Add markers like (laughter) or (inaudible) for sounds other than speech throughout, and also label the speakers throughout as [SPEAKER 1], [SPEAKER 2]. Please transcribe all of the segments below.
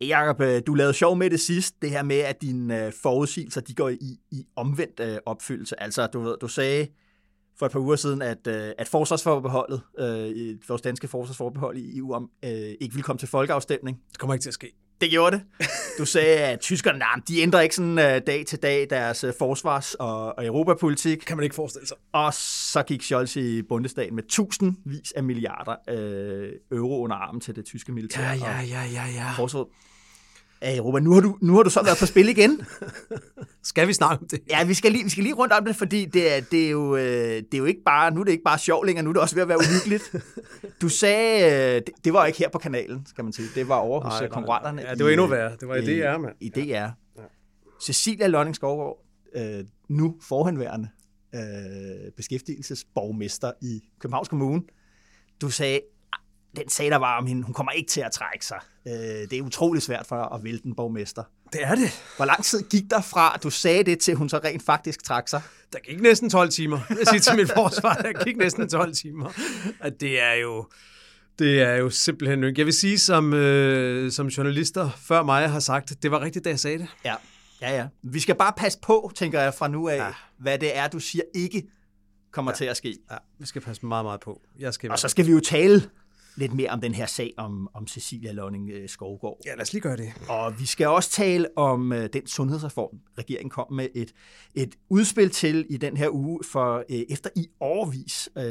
[SPEAKER 1] Jakob, øh, du lavede sjov med det sidst, det her med, at dine øh, forudsigelser de går i, i omvendt øh, opfyldelse. Altså, du, du sagde for et par uger siden, at, øh, at forsvarsforbeholdet, øh, vores danske forsvarsforbehold i EU, om, øh, ikke vil komme til folkeafstemning.
[SPEAKER 2] Det kommer ikke til at ske.
[SPEAKER 1] Det gjorde det. Du sagde, at tyskerne, nej, de ændrer ikke sådan uh, dag til dag deres uh, forsvars- og, og europapolitik.
[SPEAKER 2] Kan man ikke forestille sig.
[SPEAKER 1] Og så gik Scholz i bundestagen med tusindvis af milliarder uh, euro under armen til det tyske militær.
[SPEAKER 2] Ja, ja, ja, ja, ja.
[SPEAKER 1] Forsvaret af Europa. Nu har, du, nu har du så været på spil igen. (laughs)
[SPEAKER 2] Skal vi snakke om det?
[SPEAKER 1] Ja, vi skal lige, vi skal lige rundt om det, fordi det er, det er, jo, øh, det er jo ikke bare, nu er det ikke bare sjov længere, nu er det også ved at være uhyggeligt. Du sagde, øh, det, det var ikke her på kanalen, skal man sige. Det var over hos
[SPEAKER 2] Nej,
[SPEAKER 1] nej,
[SPEAKER 2] nej,
[SPEAKER 1] konkurrenterne.
[SPEAKER 2] ja, det var endnu værre. Det var i DR, mand.
[SPEAKER 1] I DR. Ja. Cecilia Lønning Skovgaard, øh, nu forhenværende øh, beskæftigelsesborgmester i Københavns Kommune. Du sagde, den sagde der var om hende, hun kommer ikke til at trække sig. Øh, det er utrolig svært for at vælte en borgmester.
[SPEAKER 2] Det er det.
[SPEAKER 1] Hvor lang tid gik der fra, at du sagde det, til hun så rent faktisk trak sig?
[SPEAKER 2] Der gik næsten 12 timer. Jeg siger til mit forsvar, der gik næsten 12 timer. At det er jo... Det er jo simpelthen ikke. Jeg vil sige, som, øh, som journalister før mig har sagt, det var rigtigt, da jeg sagde det.
[SPEAKER 1] Ja, ja, ja. Vi skal bare passe på, tænker jeg fra nu af,
[SPEAKER 2] ja.
[SPEAKER 1] hvad det er, du siger ikke kommer ja. til at ske.
[SPEAKER 2] Ja, vi skal passe meget, meget på. Jeg skal
[SPEAKER 1] Og så skal vi jo tale lidt mere om den her sag om, om Cecilia Lønning øh, Skovgaard.
[SPEAKER 2] Ja, lad os lige gøre det.
[SPEAKER 1] Og vi skal også tale om øh, den sundhedsreform, regeringen kom med et, et udspil til i den her uge, for øh, efter i årvis øh,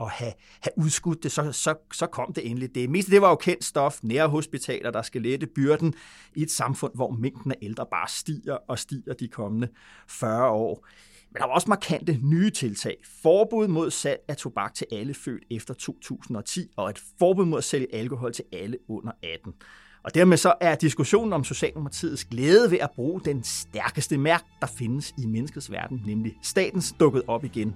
[SPEAKER 1] at have, have udskudt det, så, så, så kom det endelig. Det meste det var jo kendt stof, nære hospitaler, der skal lette byrden i et samfund, hvor mængden af ældre bare stiger og stiger de kommende 40 år. Men der var også markante nye tiltag. Forbud mod salg af tobak til alle født efter 2010, og et forbud mod at sælge alkohol til alle under 18. Og dermed så er diskussionen om Socialdemokratiets glæde ved at bruge den stærkeste mærk, der findes i menneskets verden, nemlig statens, dukket op igen.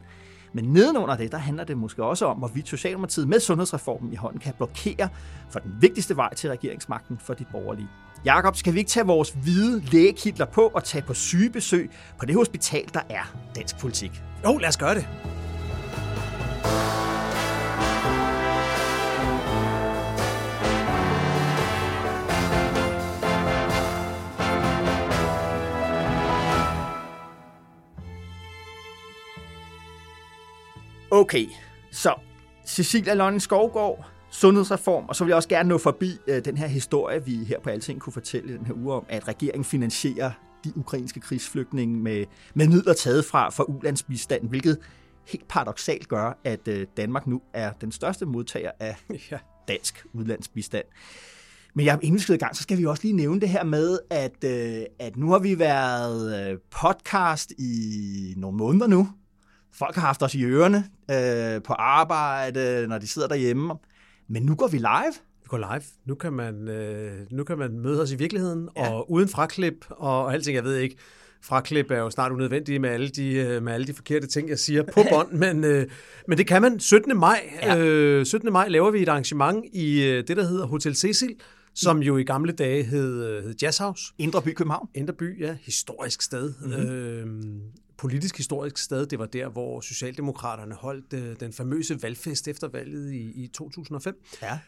[SPEAKER 1] Men nedenunder det, der handler det måske også om, hvorvidt Socialdemokratiet med sundhedsreformen i hånden kan blokere for den vigtigste vej til regeringsmagten for de borgerlige. Jakob, skal vi ikke tage vores hvide lægekitler på og tage på sygebesøg på det hospital, der er dansk politik?
[SPEAKER 2] Jo, lad os gøre det.
[SPEAKER 1] Okay, så Cecilia Lønning Skovgaard, sundhedsreform, og så vil jeg også gerne nå forbi øh, den her historie, vi her på Alting kunne fortælle den her uge om, at regeringen finansierer de ukrainske krigsflygtninge med, med midler taget fra, fra ulandsbistanden, hvilket helt paradoxalt gør, at øh, Danmark nu er den største modtager af (laughs)
[SPEAKER 2] Ja.
[SPEAKER 1] dansk udlandsbistand. Men jeg, inden vi skal i gang, så skal vi også lige nævne det her med, at, øh, at nu har vi været øh, podcast i nogle måneder nu. Folk har haft os i ørerne øh, på arbejde, når de sidder derhjemme. Men nu går vi live.
[SPEAKER 2] Vi går live. Nu kan man, øh, nu kan man møde os i virkeligheden,
[SPEAKER 1] Ja.
[SPEAKER 2] og uden fraklip og, og alting, jeg ved ikke. Fraklip er jo snart unødvendigt med alle de, øh, med alle de forkerte ting, jeg siger på (laughs) bånd, men, øh, men det kan man. 17. maj,
[SPEAKER 1] Ja.
[SPEAKER 2] øh, 17. maj laver vi et arrangement i øh, det, der hedder Hotel Cecil, som jo i gamle dage hed, øh, hed Jazz House.
[SPEAKER 1] Indre by København.
[SPEAKER 2] Indreby, ja, historisk sted.
[SPEAKER 1] Mhm.
[SPEAKER 2] Mm-hmm. Øhm, politisk historisk sted. Det var der, hvor Socialdemokraterne holdt øh, den famøse valgfest efter valget i, i 2005.
[SPEAKER 1] Ja.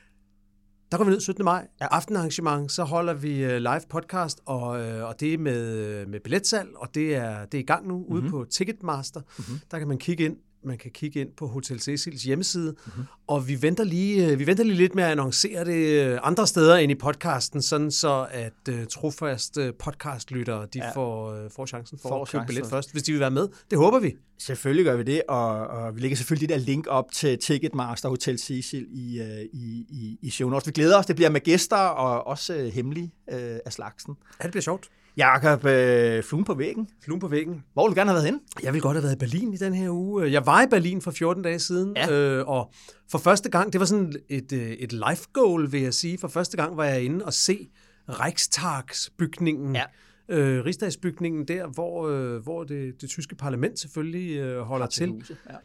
[SPEAKER 2] Der går vi ned 17. maj.
[SPEAKER 1] Ja.
[SPEAKER 2] Aftenarrangement, så holder vi øh, live podcast, og, øh, og det er med, øh, med billetsalg, og det er, det er i gang nu mm-hmm. ude på Ticketmaster. Mm-hmm. Der kan man kigge ind. Man kan kigge ind på Hotel Cecils hjemmeside, mm-hmm. og vi venter, lige, øh, vi venter lige lidt med at annoncere det øh, andre steder end i podcasten, sådan så at uh, trofaste podcastlyttere de
[SPEAKER 1] Ja.
[SPEAKER 2] får, uh, får chancen for
[SPEAKER 1] får
[SPEAKER 2] at købe
[SPEAKER 1] chancen.
[SPEAKER 2] billet først, hvis de vil være med. Det håber vi.
[SPEAKER 1] Selvfølgelig gør vi det, og, og vi lægger selvfølgelig det der link op til Ticketmaster Hotel Cecil i, øh, i, i, i show notes. Vi glæder os, det bliver med gæster og også øh, hemmelige øh, af slagsen.
[SPEAKER 2] Ja, det bliver sjovt.
[SPEAKER 1] Jakob, øh, fluen på væggen.
[SPEAKER 2] Fluen på væggen.
[SPEAKER 1] Hvor vil du gerne have været henne?
[SPEAKER 2] Jeg ville godt have været i Berlin i den her uge. Jeg var i Berlin for 14 dage siden,
[SPEAKER 1] Ja.
[SPEAKER 2] øh, og for første gang, det var sådan et, øh, et life goal, vil jeg sige. For første gang var jeg inde og se Reichstagsbygningen.
[SPEAKER 1] Ja.
[SPEAKER 2] Øh, Rigsdagsbygningen der, hvor, øh, hvor det, det tyske parlament selvfølgelig øh, holder til.
[SPEAKER 1] Huse, Ja.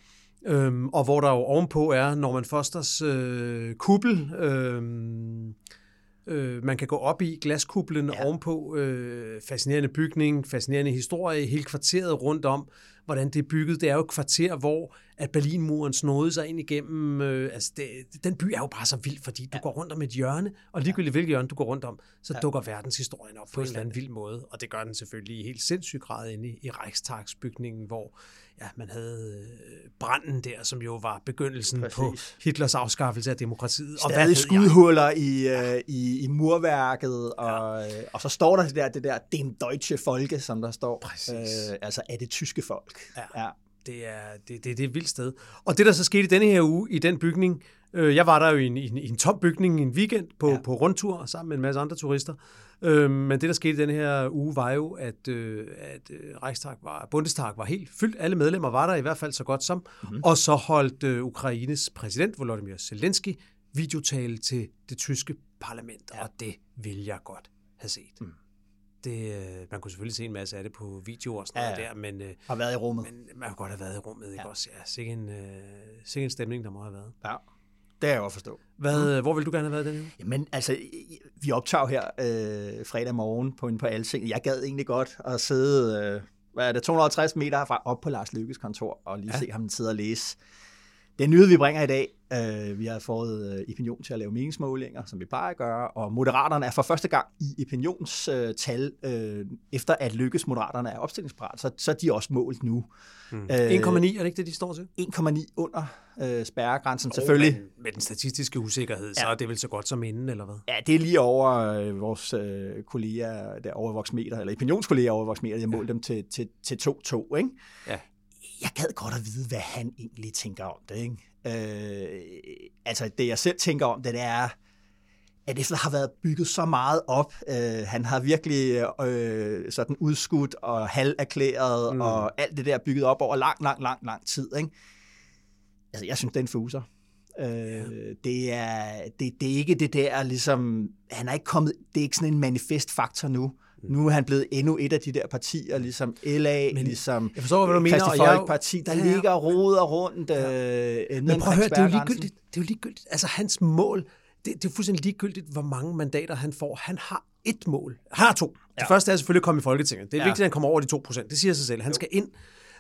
[SPEAKER 2] Øhm, og hvor der jo ovenpå er Norman Fosters øh, kuppel, øhm, øh, man kan gå op i glaskuplen
[SPEAKER 1] Ja.
[SPEAKER 2] ja. ovenpå, øh, fascinerende bygning, fascinerende historie, hele kvarteret rundt om, hvordan det er bygget. Det er jo et kvarter, hvor at Berlinmuren snodede sig ind igennem. Øh, altså det, den by er jo bare så vild, fordi du går rundt om et hjørne, og ligegyldigt hvilket hjørne du går rundt om, så ja. dukker verdenshistorien op på en eller anden vild måde. Og det gør den selvfølgelig i helt sindssyg grad inde i, i Reichstagsbygningen, hvor ja, man havde øh, branden der, som jo var begyndelsen
[SPEAKER 1] Præcis.
[SPEAKER 2] på Hitlers afskaffelse af demokratiet.
[SPEAKER 1] Og
[SPEAKER 2] hvad
[SPEAKER 1] Stadig
[SPEAKER 2] ved jeg?
[SPEAKER 1] skudhuller i, øh, i, i murværket, og, øh, og så står der det der, det der den deutsche Folke, som der står.
[SPEAKER 2] Præcis.
[SPEAKER 1] Øh, altså er det tyske folk.
[SPEAKER 2] Ja. Det er, det, det, det er et vildt sted. Og det, der så skete i denne her uge i den bygning, øh, jeg var der jo i en, i en, i en tom bygning en weekend på,
[SPEAKER 1] Ja.
[SPEAKER 2] ja. på rundtur sammen med en masse andre turister. Øh, men det, der skete i denne her uge, var jo, at, øh, at øh, Reichstag var, Bundestag var helt fyldt. Alle medlemmer var der i hvert fald så godt som. Mm-hmm. Og så holdt øh, Ukraines præsident, Volodymyr Zelensky, videotale til det tyske parlament. Ja. Og det vil jeg godt have set. Mm. Det, øh, man kunne selvfølgelig se en masse af det på video og sådan
[SPEAKER 1] Ja,
[SPEAKER 2] noget der, men, øh,
[SPEAKER 1] Har været i rummet.
[SPEAKER 2] men man kunne godt have været i rummet, ikke
[SPEAKER 1] Ja.
[SPEAKER 2] ja. også? Ja, sikke en, øh, sikke en stemning, der må have været.
[SPEAKER 1] Ja, det kan jeg godt forstå.
[SPEAKER 2] Hvad, mm. Hvor vil du gerne have været den?
[SPEAKER 1] Jamen, altså, vi optager her øh, fredag morgen på, på Alting. Jeg gad egentlig godt at sidde, øh, hvad er det, 250 meter herfra, op på Lars Lykkes kontor, og lige. Ja. se ham sidde og læse. Den nyhed, vi bringer i dag, øh, vi har fået øh, Opinion til at lave meningsmålinger, som vi plejer at gøre, og Moderaterne er for første gang i Opinions øh, tal, øh, efter at Lykkes Moderaterne er opstillingsparat, så, så er de også målt nu.
[SPEAKER 2] Mm.
[SPEAKER 1] Øh,
[SPEAKER 2] 1,9, er det ikke det, de står til?
[SPEAKER 1] 1,9 under øh, spærregrænsen, selvfølgelig.
[SPEAKER 2] Oh, men med den statistiske usikkerhed, ja. så
[SPEAKER 1] Ja.
[SPEAKER 2] er det vel så godt som inden, eller hvad?
[SPEAKER 1] Ja, det er lige over øh, vores øh, kolleger der over Voxmeter, eller opinionskolleger over Voxmeter, jeg målte dem til, til, til 2-2, ikke?
[SPEAKER 2] Ja.
[SPEAKER 1] Jeg gad godt at vide, hvad han egentlig tænker om det, ikke? Øh, altså, det jeg selv tænker om det, det er, at der har været bygget så meget op, øh, han har virkelig øh, sådan udskudt og halverklæret, mm. Og alt det der bygget op over lang, lang, lang, lang tid, ikke? Altså, jeg synes, det er en fuser. Øh, det, er, det, det er ikke det der, ligesom, han er ikke kommet, det er ikke sådan en manifestfaktor nu. Nu er han blevet endnu et af de der partier, ligesom LA, Men, ligesom
[SPEAKER 2] jeg forstår, hvad du mener,
[SPEAKER 1] Kristelig
[SPEAKER 2] og jeg er jo-
[SPEAKER 1] Folkeparti, der
[SPEAKER 2] Ja, ja.
[SPEAKER 1] ligger og roder rundt ja. øh,
[SPEAKER 2] Men prøv at høre, det er jo ligegyldigt. Det er jo ligegyldigt. Altså, hans mål, det, det er fuldstændig ligegyldigt, hvor mange mandater han får. Han har et mål. Han har to. Det
[SPEAKER 1] Ja.
[SPEAKER 2] første er selvfølgelig at komme i Folketinget. Det er
[SPEAKER 1] Ja.
[SPEAKER 2] vigtigt, at han kommer over de 2 procent. Det siger sig selv. Han skal ind.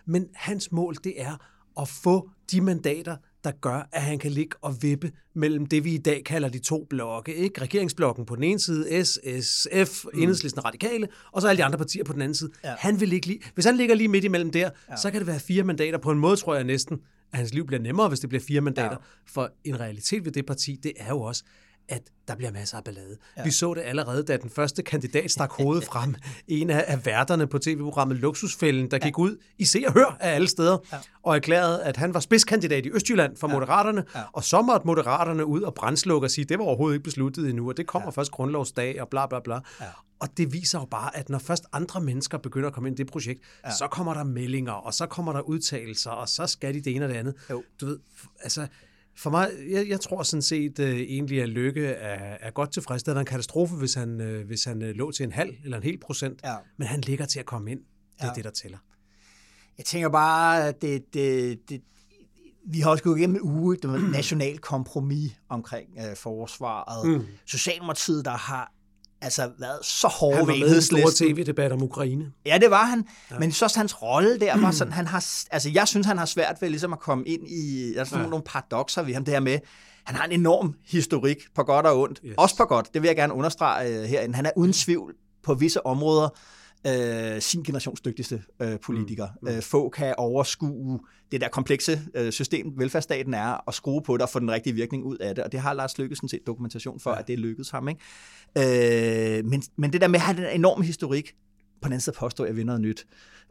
[SPEAKER 2] Men hans mål, det er at få de mandater, der gør, at han kan ligge og vippe mellem det, vi i dag kalder de to blokke. Ikke? Regeringsblokken på den ene side, S, S, F, mm. Enhedslisten Radikale, og så alle de andre partier på den anden side.
[SPEAKER 1] Ja.
[SPEAKER 2] Han vil ligge lige, hvis han ligger lige midt imellem der, ja. så kan det være fire mandater. På en måde tror jeg næsten, at hans liv bliver nemmere, hvis det bliver fire mandater.
[SPEAKER 1] Ja.
[SPEAKER 2] For en realitet ved det parti, det er jo også, at der bliver masser af ballade. Ja. Vi så det allerede, da den første kandidat stak hovedet (laughs) frem. En af, af værterne på tv-programmet Luksusfælden, der ja. gik ud i Se og Hør af alle steder, ja. og erklærede, at han var spidskandidat i Østjylland for ja. Moderaterne, ja. og så måtte Moderaterne ud og brændslukke og sige, det var overhovedet ikke besluttet endnu, og det kommer ja. først grundlovsdag, og bla bla bla. Ja. Og det viser jo bare, at når først andre mennesker begynder at komme ind i det projekt, ja. så kommer der meldinger, og så kommer der udtalelser, og så skal de det ene og det andet.
[SPEAKER 1] Jo.
[SPEAKER 2] Du ved, altså, for mig, jeg, jeg tror sådan set øh, egentlig, at Lykke er, er godt tilfreds. Det havde været en katastrofe, hvis han, øh, hvis han øh, lå til en halv eller en hel procent.
[SPEAKER 1] Ja.
[SPEAKER 2] Men han ligger til at komme ind. Det er
[SPEAKER 1] Ja.
[SPEAKER 2] det, der tæller.
[SPEAKER 1] Jeg tænker bare, at det, det, det, vi har også gået igennem en uge, det var et (clears throat) nationalt kompromis omkring øh, forsvaret. Mm. Socialdemokratiet, der har altså været så hårde
[SPEAKER 2] Han var med i en stor
[SPEAKER 1] Enhedslisten.
[SPEAKER 2] tv-debat om Ukraine.
[SPEAKER 1] Ja, det var han. Ja. Men så også hans rolle der var sådan, han har, altså jeg synes, han har svært ved ligesom at komme ind i, der er sådan ja. nogle paradoxer ved ham, det her med, han har en enorm historik på godt og ondt. Yes.
[SPEAKER 2] Yes.
[SPEAKER 1] Også på godt, det vil jeg gerne understrege øh, herinde. Han er uden tvivl på visse områder øh, sin generations dygtigste øh, politiker. Mm. Mm. Øh, få kan overskue det der komplekse øh, system, velfærdsstaten er, og skrue på det og få den rigtige virkning ud af det. Og det har Lars Løkke sådan set dokumentation for, ja. at det lykkedes ham. Ikke? Øh, men, men det der med at have den enorme historik, på den anden side påstår jeg, at er noget nyt.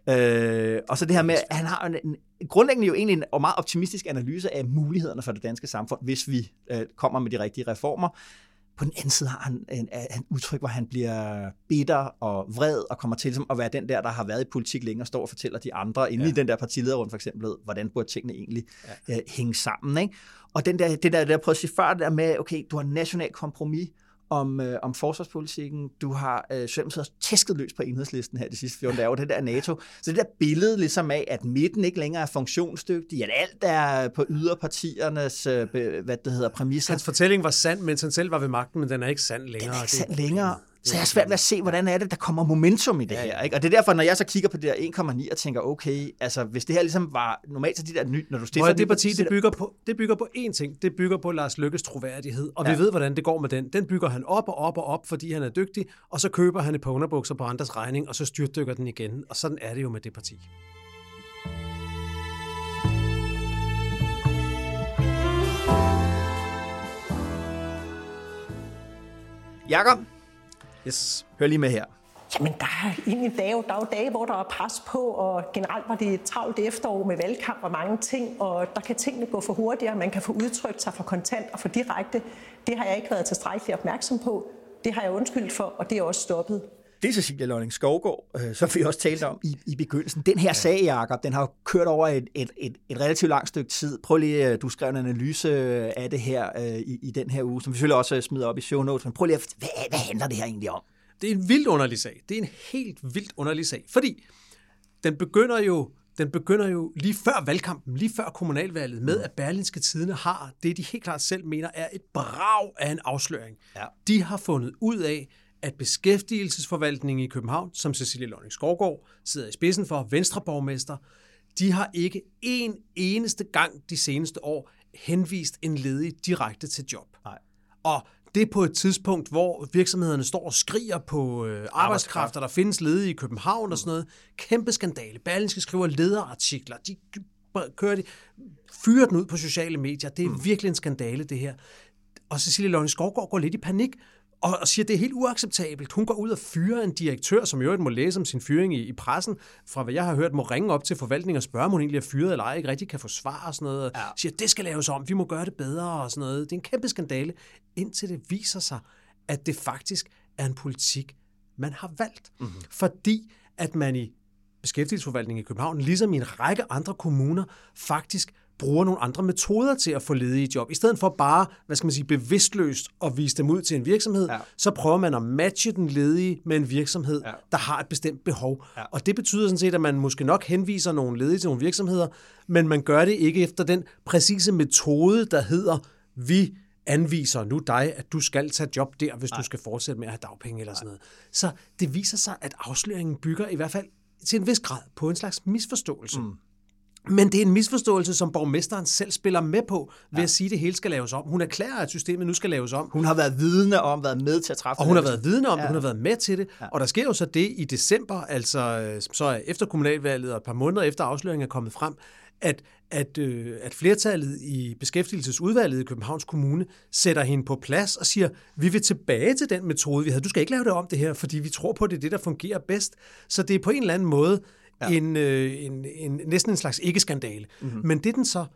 [SPEAKER 1] Øh, og så det her med, at han har en, en, grundlæggende jo egentlig en og meget optimistisk analyse af mulighederne for det danske samfund, hvis vi øh, kommer med de rigtige reformer. På den anden side har han en, en udtryk, hvor han bliver bitter og vred og kommer til ligesom, at være den der, der har været i politik længe og står og fortæller de andre, inde ja. i den der partilederrunde for eksempel, hvordan burde tingene egentlig ja. øh, hænge sammen. Ikke? Og den der, det der, der jeg prøvede at sige før, det der med, okay, du har national kompromis, om, øh, om forsvarspolitikken. Du har øh, Socialdemokratiet tæsket løs på enhedslisten her de sidste 14 dage, det der NATO. Så det der billede ligesom af, at midten ikke længere er funktionsdygtig, at alt er på yderpartiernes, øh, hvad det hedder, præmisser.
[SPEAKER 2] Hans fortælling var sand, mens han selv var ved magten, men den er ikke sand længere. Den
[SPEAKER 1] er ikke sand længere. Så jeg har svært ved at se, hvordan er det, der kommer momentum i det ja, her. Ikke? Og det er derfor, når jeg så kigger på det der 1,9 og tænker, okay, altså hvis det her ligesom var normalt, så de der nyt, når du
[SPEAKER 2] stiller... det parti, det bygger, på, det bygger på én ting. Det bygger på Lars Lykkes troværdighed. Og ja. vi ved, hvordan det går med den. Den bygger han op og op og op, fordi han er dygtig. Og så køber han et par underbukser på andres regning, og så styrtdykker den igen. Og sådan er det jo med det parti.
[SPEAKER 1] Jakob,
[SPEAKER 2] Yes.
[SPEAKER 1] Hør lige med her.
[SPEAKER 3] Jamen, der er egentlig dage, der er jo dage, hvor der er pres på, og generelt var det et travlt efterår med valgkamp og mange ting, og der kan tingene gå for hurtigere, man kan få udtrykt sig for kontant og for direkte. Det har jeg ikke været tilstrækkeligt opmærksom på. Det har jeg undskyldt for, og det er også stoppet.
[SPEAKER 1] Det er Cecilia Lønning Skovgaard, øh, som vi også talte om i, i begyndelsen. Den her sag, Jacob, den har kørt over et, et, et, et relativt langt stykke tid. Prøv lige, øh, du skrev en analyse af det her øh, i, i den her uge, som vi selvfølgelig også smider op i show notes, men prøv lige at, hvad, hvad handler det her egentlig om?
[SPEAKER 2] Det er en vildt underlig sag. Det er en helt vildt underlig sag, fordi den begynder jo den begynder jo lige før valgkampen, lige før kommunalvalget, med at Berlinske Tidene har det, de helt klart selv mener er et brag af en afsløring. Ja. De har fundet ud af, at beskæftigelsesforvaltningen i København, som Cecilie Lønning Skovgaard sidder i spidsen for, Venstreborgmester, de har ikke en eneste gang de seneste år henvist en ledig direkte til job. Nej. Og det er på et tidspunkt, hvor virksomhederne står og skriger på øh, arbejdskræfter, der findes ledige i København og sådan noget. Kæmpe skandale. Berlingske skriver lederartikler. De kører de, fyrer den ud på sociale medier. Det er mm. virkelig en skandale, det her. Og Cecilie Lønne Skovgaard går lidt i panik, og, og siger, at det er helt uacceptabelt. Hun går ud og fyrer en direktør, som i øvrigt må læse om sin fyring i, i pressen, fra hvad jeg har hørt, må ringe op til forvaltningen og spørge, om hun egentlig er fyret eller ej, ikke rigtig kan få svar og sådan noget. Ja. Siger, at det skal laves om, vi må gøre det bedre og sådan noget. Det er en kæmpe skandale, indtil det viser sig, at det faktisk er en politik, man har valgt. Mm-hmm. Fordi at man i beskæftigelsesforvaltningen i København, ligesom i en række andre kommuner, faktisk bruger nogle andre metoder til at få ledige job. I stedet for bare, hvad skal man sige, bevidstløst at vise dem ud til en virksomhed, ja. så prøver man at matche den ledige med en virksomhed, ja. der har et bestemt behov. Ja. Og det betyder sådan set, at man måske nok henviser nogle ledige til nogle virksomheder, men man gør det ikke efter den præcise metode, der hedder, vi anviser nu dig, at du skal tage job der, hvis Nej. du skal fortsætte med at have dagpenge eller sådan noget. Så det viser sig, at afsløringen bygger i hvert fald til en vis grad på en slags misforståelse. Mm. Men det er en misforståelse, som borgmesteren selv spiller med på, ved ja. at sige, at det hele skal laves om. Hun erklærer, at systemet nu skal laves om.
[SPEAKER 1] Hun har været vidne om, været med til at træffe
[SPEAKER 2] Og hun har været vidne om ja. det, hun har været med til det. Ja. Og der sker jo så det i december, altså så efter kommunalvalget og et par måneder efter afsløringen er kommet frem, at, at, øh, at flertallet i beskæftigelsesudvalget i Københavns Kommune sætter hende på plads og siger, vi vil tilbage til den metode, vi havde. Du skal ikke lave det om det her, fordi vi tror på, at det er det, der fungerer bedst. Så det er på en eller anden måde ja. en, øh, en, en, næsten en slags ikke-skandale. Mm-hmm. Men det, den så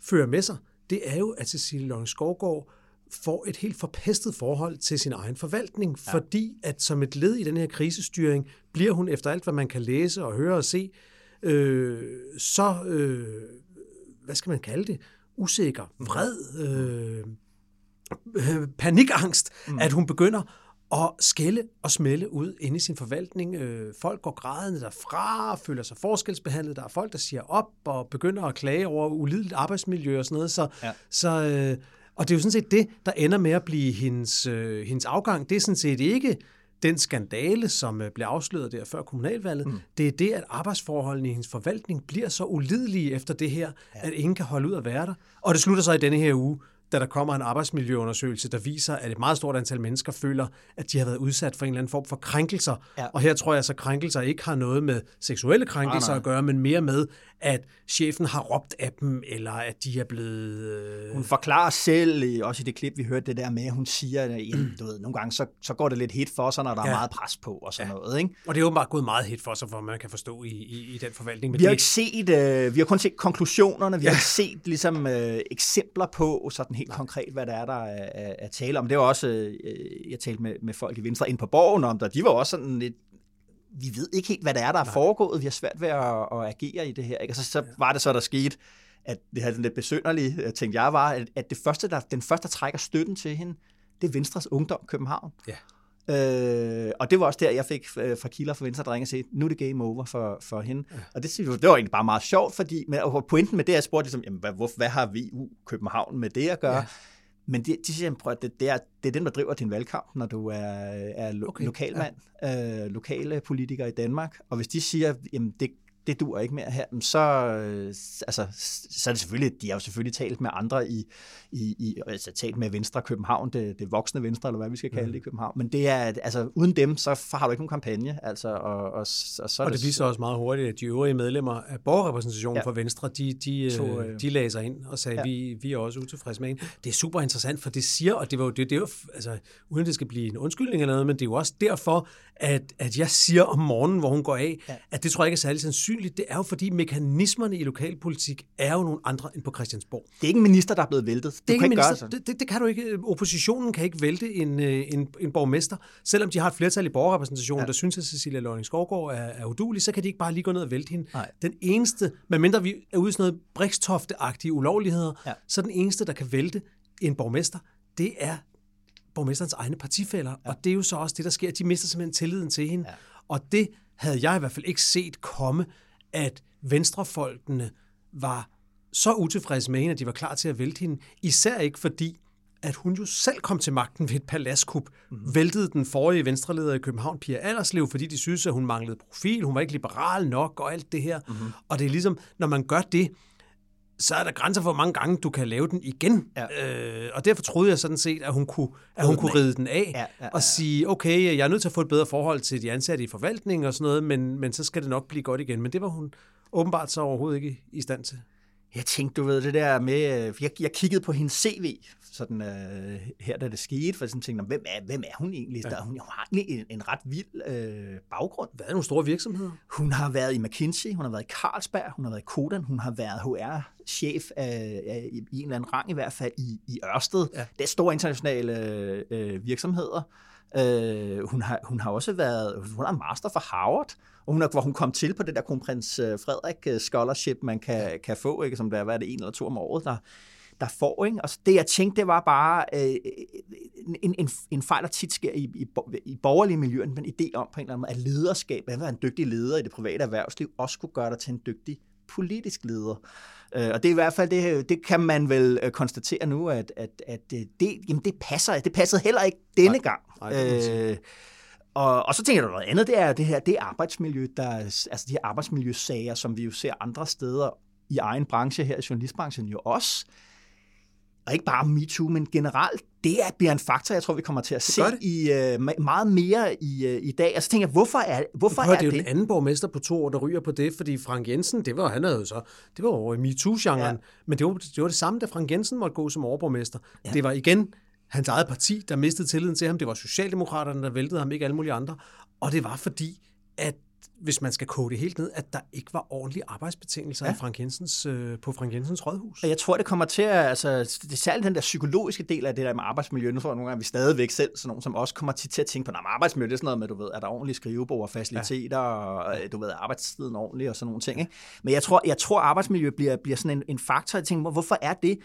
[SPEAKER 2] fører med sig, det er jo, at Cecilie Lønge Skovgaard får et helt forpestet forhold til sin egen forvaltning, ja. fordi at som et led i den her krisestyring, bliver hun efter alt, hvad man kan læse og høre og se, øh, så, øh, hvad skal man kalde det, usikker, vred, øh, øh, panikangst, mm. at hun begynder og skælde og smelle ud inde i sin forvaltning. Øh, folk går grædende derfra, føler sig forskelsbehandlet. Der er folk, der siger op og begynder at klage over ulideligt arbejdsmiljø og sådan noget. Så, ja. så, øh, og det er jo sådan set det, der ender med at blive hendes, øh, hendes afgang. Det er sådan set ikke den skandale, som øh, blev afsløret der før kommunalvalget. Mm. Det er det, at arbejdsforholdene i hendes forvaltning bliver så ulidelige efter det her, ja. at ingen kan holde ud at være der. Og det slutter sig i denne her uge da der kommer en arbejdsmiljøundersøgelse, der viser, at et meget stort antal mennesker føler, at de har været udsat for en eller anden form for krænkelser. Ja. Og her tror jeg så, at krænkelser ikke har noget med seksuelle krænkelser nej, nej. at gøre, men mere med, at chefen har råbt af dem, eller at de er blevet...
[SPEAKER 1] Øh... Hun forklarer selv, også i det klip, vi hørte det der med, at hun siger, at ja, du ved, nogle gange så, så går det lidt hit for sig, når der ja. er meget pres på og sådan ja. noget. Ikke?
[SPEAKER 2] Og det er åbenbart gået meget hit for sig, for man kan forstå i, i, i den forvaltning.
[SPEAKER 1] Men vi har det... ikke set, øh, vi har kun set konklusionerne, vi ja. har ikke set ligesom, øh, eksempler på sådan helt konkret, hvad der er, der er, er, er tale om. Det var også, øh, jeg talte med, med folk i Venstre ind på borgen om det, de var også sådan lidt, vi ved ikke helt, hvad der er, der er Nej. foregået. Vi har svært ved at, at agere i det her. Ikke? Og så, så var det så, der skete, at det havde lidt besynderligt, øh, tænkte jeg, var, at, at det første, der, den første, der trækker støtten til hende, det er Venstres Ungdom København.
[SPEAKER 2] Ja.
[SPEAKER 1] Øh, og det var også der, jeg fik øh, fra Kilder for Venstre, ringede og sagde, nu er det game over for, for hende. Ja. Og det, det var egentlig bare meget sjovt, fordi med, og pointen med det, jeg spurgte ligesom, jamen, hvad, hvor, hvad har vi u København med det at gøre? Ja. Men de, de siger, at det, det, er, det er den, der driver din valgkamp, når du er, er lo, okay. lokalmand, ja. øh, lokale politikere i Danmark. Og hvis de siger, at det, det dur ikke mere her, så, øh, altså, så er det selvfølgelig, de har jo selvfølgelig talt med andre i, i, i altså talt med Venstre København, det, det voksne Venstre, eller hvad vi skal kalde mm. det i København, men det er, altså uden dem, så har du ikke nogen kampagne, altså, og, og, og,
[SPEAKER 2] så og det, det viser også meget hurtigt, at de øvrige medlemmer af borgerrepræsentationen ja. for Venstre, de, de, to, øh, de lagde sig ind og sagde, ja. vi, vi er også utilfredse med hende. Det er super interessant, for det siger, og det var jo, det, det er jo, altså, uden det skal blive en undskyldning eller noget, men det er jo også derfor, at, at jeg siger om morgenen, hvor hun går af, ja. at det tror jeg ikke er særlig sandsynligt. Det er jo fordi mekanismerne i lokalpolitik er jo nogle andre end på Christiansborg.
[SPEAKER 1] Det er ikke en minister, der er blevet væltet.
[SPEAKER 2] Det er ikke kan minister, gøre det, det, det kan du ikke. Oppositionen kan ikke vælte en, øh, en, en borgmester. Selvom de har et flertal i borgerrepræsentationen, ja. der synes, at Cecilia Lønning Skovgaard er, er udulig, så kan de ikke bare lige gå ned og vælte hende. Nej. Den eneste, medmindre vi er ude i sådan noget brikstofte-agtige ulovligheder, ja. så den eneste, der kan vælte en borgmester, det er borgmesterens egne partifælder. Ja. Og det er jo så også det, der sker. De mister simpelthen tilliden til hende. Ja. Og det havde jeg i hvert fald ikke set komme, at venstrefolkene var så utilfredse med hende, at de var klar til at vælte hende. Især ikke fordi, at hun jo selv kom til magten ved et paladskup, mm-hmm. væltede den forrige venstreleder i København, Pia Allerslev, fordi de synes, at hun manglede profil, hun var ikke liberal nok og alt det her. Mm-hmm. Og det er ligesom, når man gør det, så er der grænser for, hvor mange gange du kan lave den igen. Ja. Øh, og derfor troede jeg sådan set, at hun kunne, at hun kunne ride den af ja, ja, ja. og sige, okay, jeg er nødt til at få et bedre forhold til de ansatte i forvaltningen og sådan noget, men, men så skal det nok blive godt igen. Men det var hun åbenbart så overhovedet ikke i stand til.
[SPEAKER 1] Jeg tænkte, du ved, det der med, øh, jeg, jeg kiggede på hendes CV, sådan uh, her da det skete, for jeg tænkte, hvem er, hvem er hun egentlig? Ja. Der, hun har egentlig en, en ret vild uh, baggrund.
[SPEAKER 2] Hvad er nogle store virksomheder?
[SPEAKER 1] Hun har været i McKinsey, hun har været i Carlsberg, hun har været i Kodan, hun har været HR-chef uh, i, i en eller anden rang i hvert fald i, i Ørsted. Ja. Det er store internationale uh, virksomheder. Uh, hun, har, hun har også været, hun en master fra Harvard, og hun er, hvor hun kom til på det der kronprins Frederik Scholarship, man kan, kan få, ikke, som der er, hvad er det, en eller to om året, der, der får. Ikke? Og så det, jeg tænkte, det var bare øh, en, en, en fejl, der tit sker i, i, i borgerlige miljøer, men idé om på en eller anden måde, at lederskab, at være en dygtig leder i det private erhvervsliv, også kunne gøre dig til en dygtig politisk leder. Øh, og det er i hvert fald, det, det kan man vel øh, konstatere nu, at, at, at det, jamen det passer, det passede heller ikke denne nej, gang. Nej, øh, og, og så tænker jeg noget andet, det er det her, det er arbejdsmiljø, der, altså de her arbejdsmiljøsager, som vi jo ser andre steder i egen branche her i journalistbranchen jo også, og ikke bare MeToo, men generelt, det er, bliver en faktor, jeg tror, vi kommer til at se i, uh, meget mere i, uh, i dag. Og så tænker jeg, hvorfor er, hvorfor
[SPEAKER 2] Prøv,
[SPEAKER 1] er det?
[SPEAKER 2] Det er jo den anden borgmester på to år, der ryger på det, fordi Frank Jensen, det var, han havde jo så, det var over i MeToo-genren, ja. men det var, det var det samme, da Frank Jensen måtte gå som overborgmester. Ja. Det var igen hans eget parti, der mistede tilliden til ham. Det var Socialdemokraterne, der væltede ham, ikke alle mulige andre. Og det var fordi, at hvis man skal kode det helt ned, at der ikke var ordentlige arbejdsbetingelser ja. Frank Jensens, øh, på Frank Jensens rådhus.
[SPEAKER 1] Og jeg tror, det kommer til at, altså, det er særligt den der psykologiske del af det der med arbejdsmiljø. Nu tror jeg nogle gange, vi stadigvæk selv, sådan nogen, som også kommer til, til at tænke på, at arbejdsmiljø, det er sådan noget med, du ved, er der ordentlige skrivebord og faciliteter, ja. og du ved, arbejdstiden ordentlig og sådan nogle ting. Ikke? Men jeg tror, jeg tror arbejdsmiljø bliver, bliver sådan en, en faktor. Jeg tænker, hvorfor er det?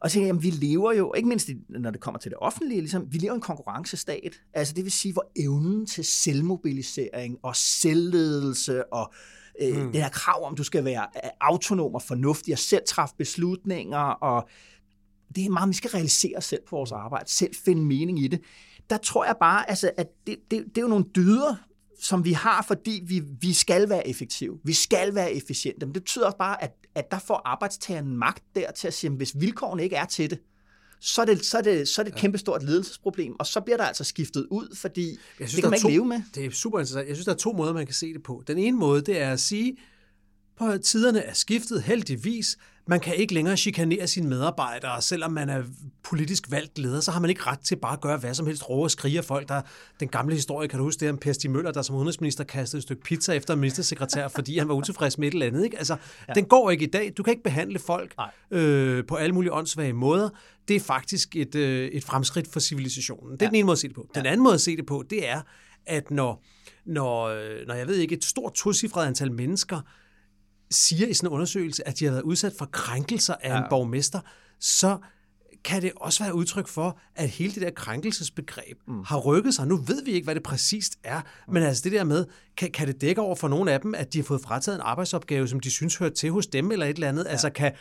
[SPEAKER 1] Og så tænker jeg, jamen, vi lever jo, ikke mindst når det kommer til det offentlige, ligesom, vi lever i en konkurrencestat. Altså det vil sige, hvor evnen til selvmobilisering og selvledelse og øh, mm. det her krav om, du skal være øh, autonom og fornuftig og selv træffe beslutninger, og det er meget, vi skal realisere os selv på vores arbejde, selv finde mening i det. Der tror jeg bare, altså, at det, det, det er jo nogle dyder, som vi har, fordi vi, vi skal være effektive. Vi skal være efficiente. Men det betyder også bare, at, at der får arbejdstageren magt der til at sige, at hvis vilkårene ikke er til det, så er det, så er det, så er det et kæmpestort ledelsesproblem, og så bliver der altså skiftet ud, fordi jeg synes, det kan man ikke to, leve med.
[SPEAKER 2] Det er super interessant. Jeg synes, der er to måder, man kan se det på. Den ene måde, det er at sige, på tiderne er skiftet heldigvis, man kan ikke længere chikanere sine medarbejdere, selvom man er politisk valgt leder, så har man ikke ret til bare at gøre hvad som helst, råbe og skrige af folk. Der, den gamle historie, kan du huske det om Per Stig Møller, der som udenrigsminister kastede et stykke pizza efter en ministersekretær, (laughs) fordi han var utilfreds med et eller andet. Ikke? Altså, ja. Den går ikke i dag. Du kan ikke behandle folk øh, på alle mulige åndssvage måder. Det er faktisk et, øh, et fremskridt for civilisationen. Det er ja. den ene måde at se det på. Den anden måde at se det på, det er, at når, når, øh, når jeg ved ikke, et stort tocifret antal mennesker siger i sådan en undersøgelse, at de har været udsat for krænkelser af ja. en borgmester, så kan det også være udtryk for, at hele det der krænkelsesbegreb mm. har rykket sig. Nu ved vi ikke, hvad det præcist er, mm. men altså det der med, kan, kan det dække over for nogle af dem, at de har fået frataget en arbejdsopgave, som de synes hører til hos dem eller et eller andet? Ja. Altså kan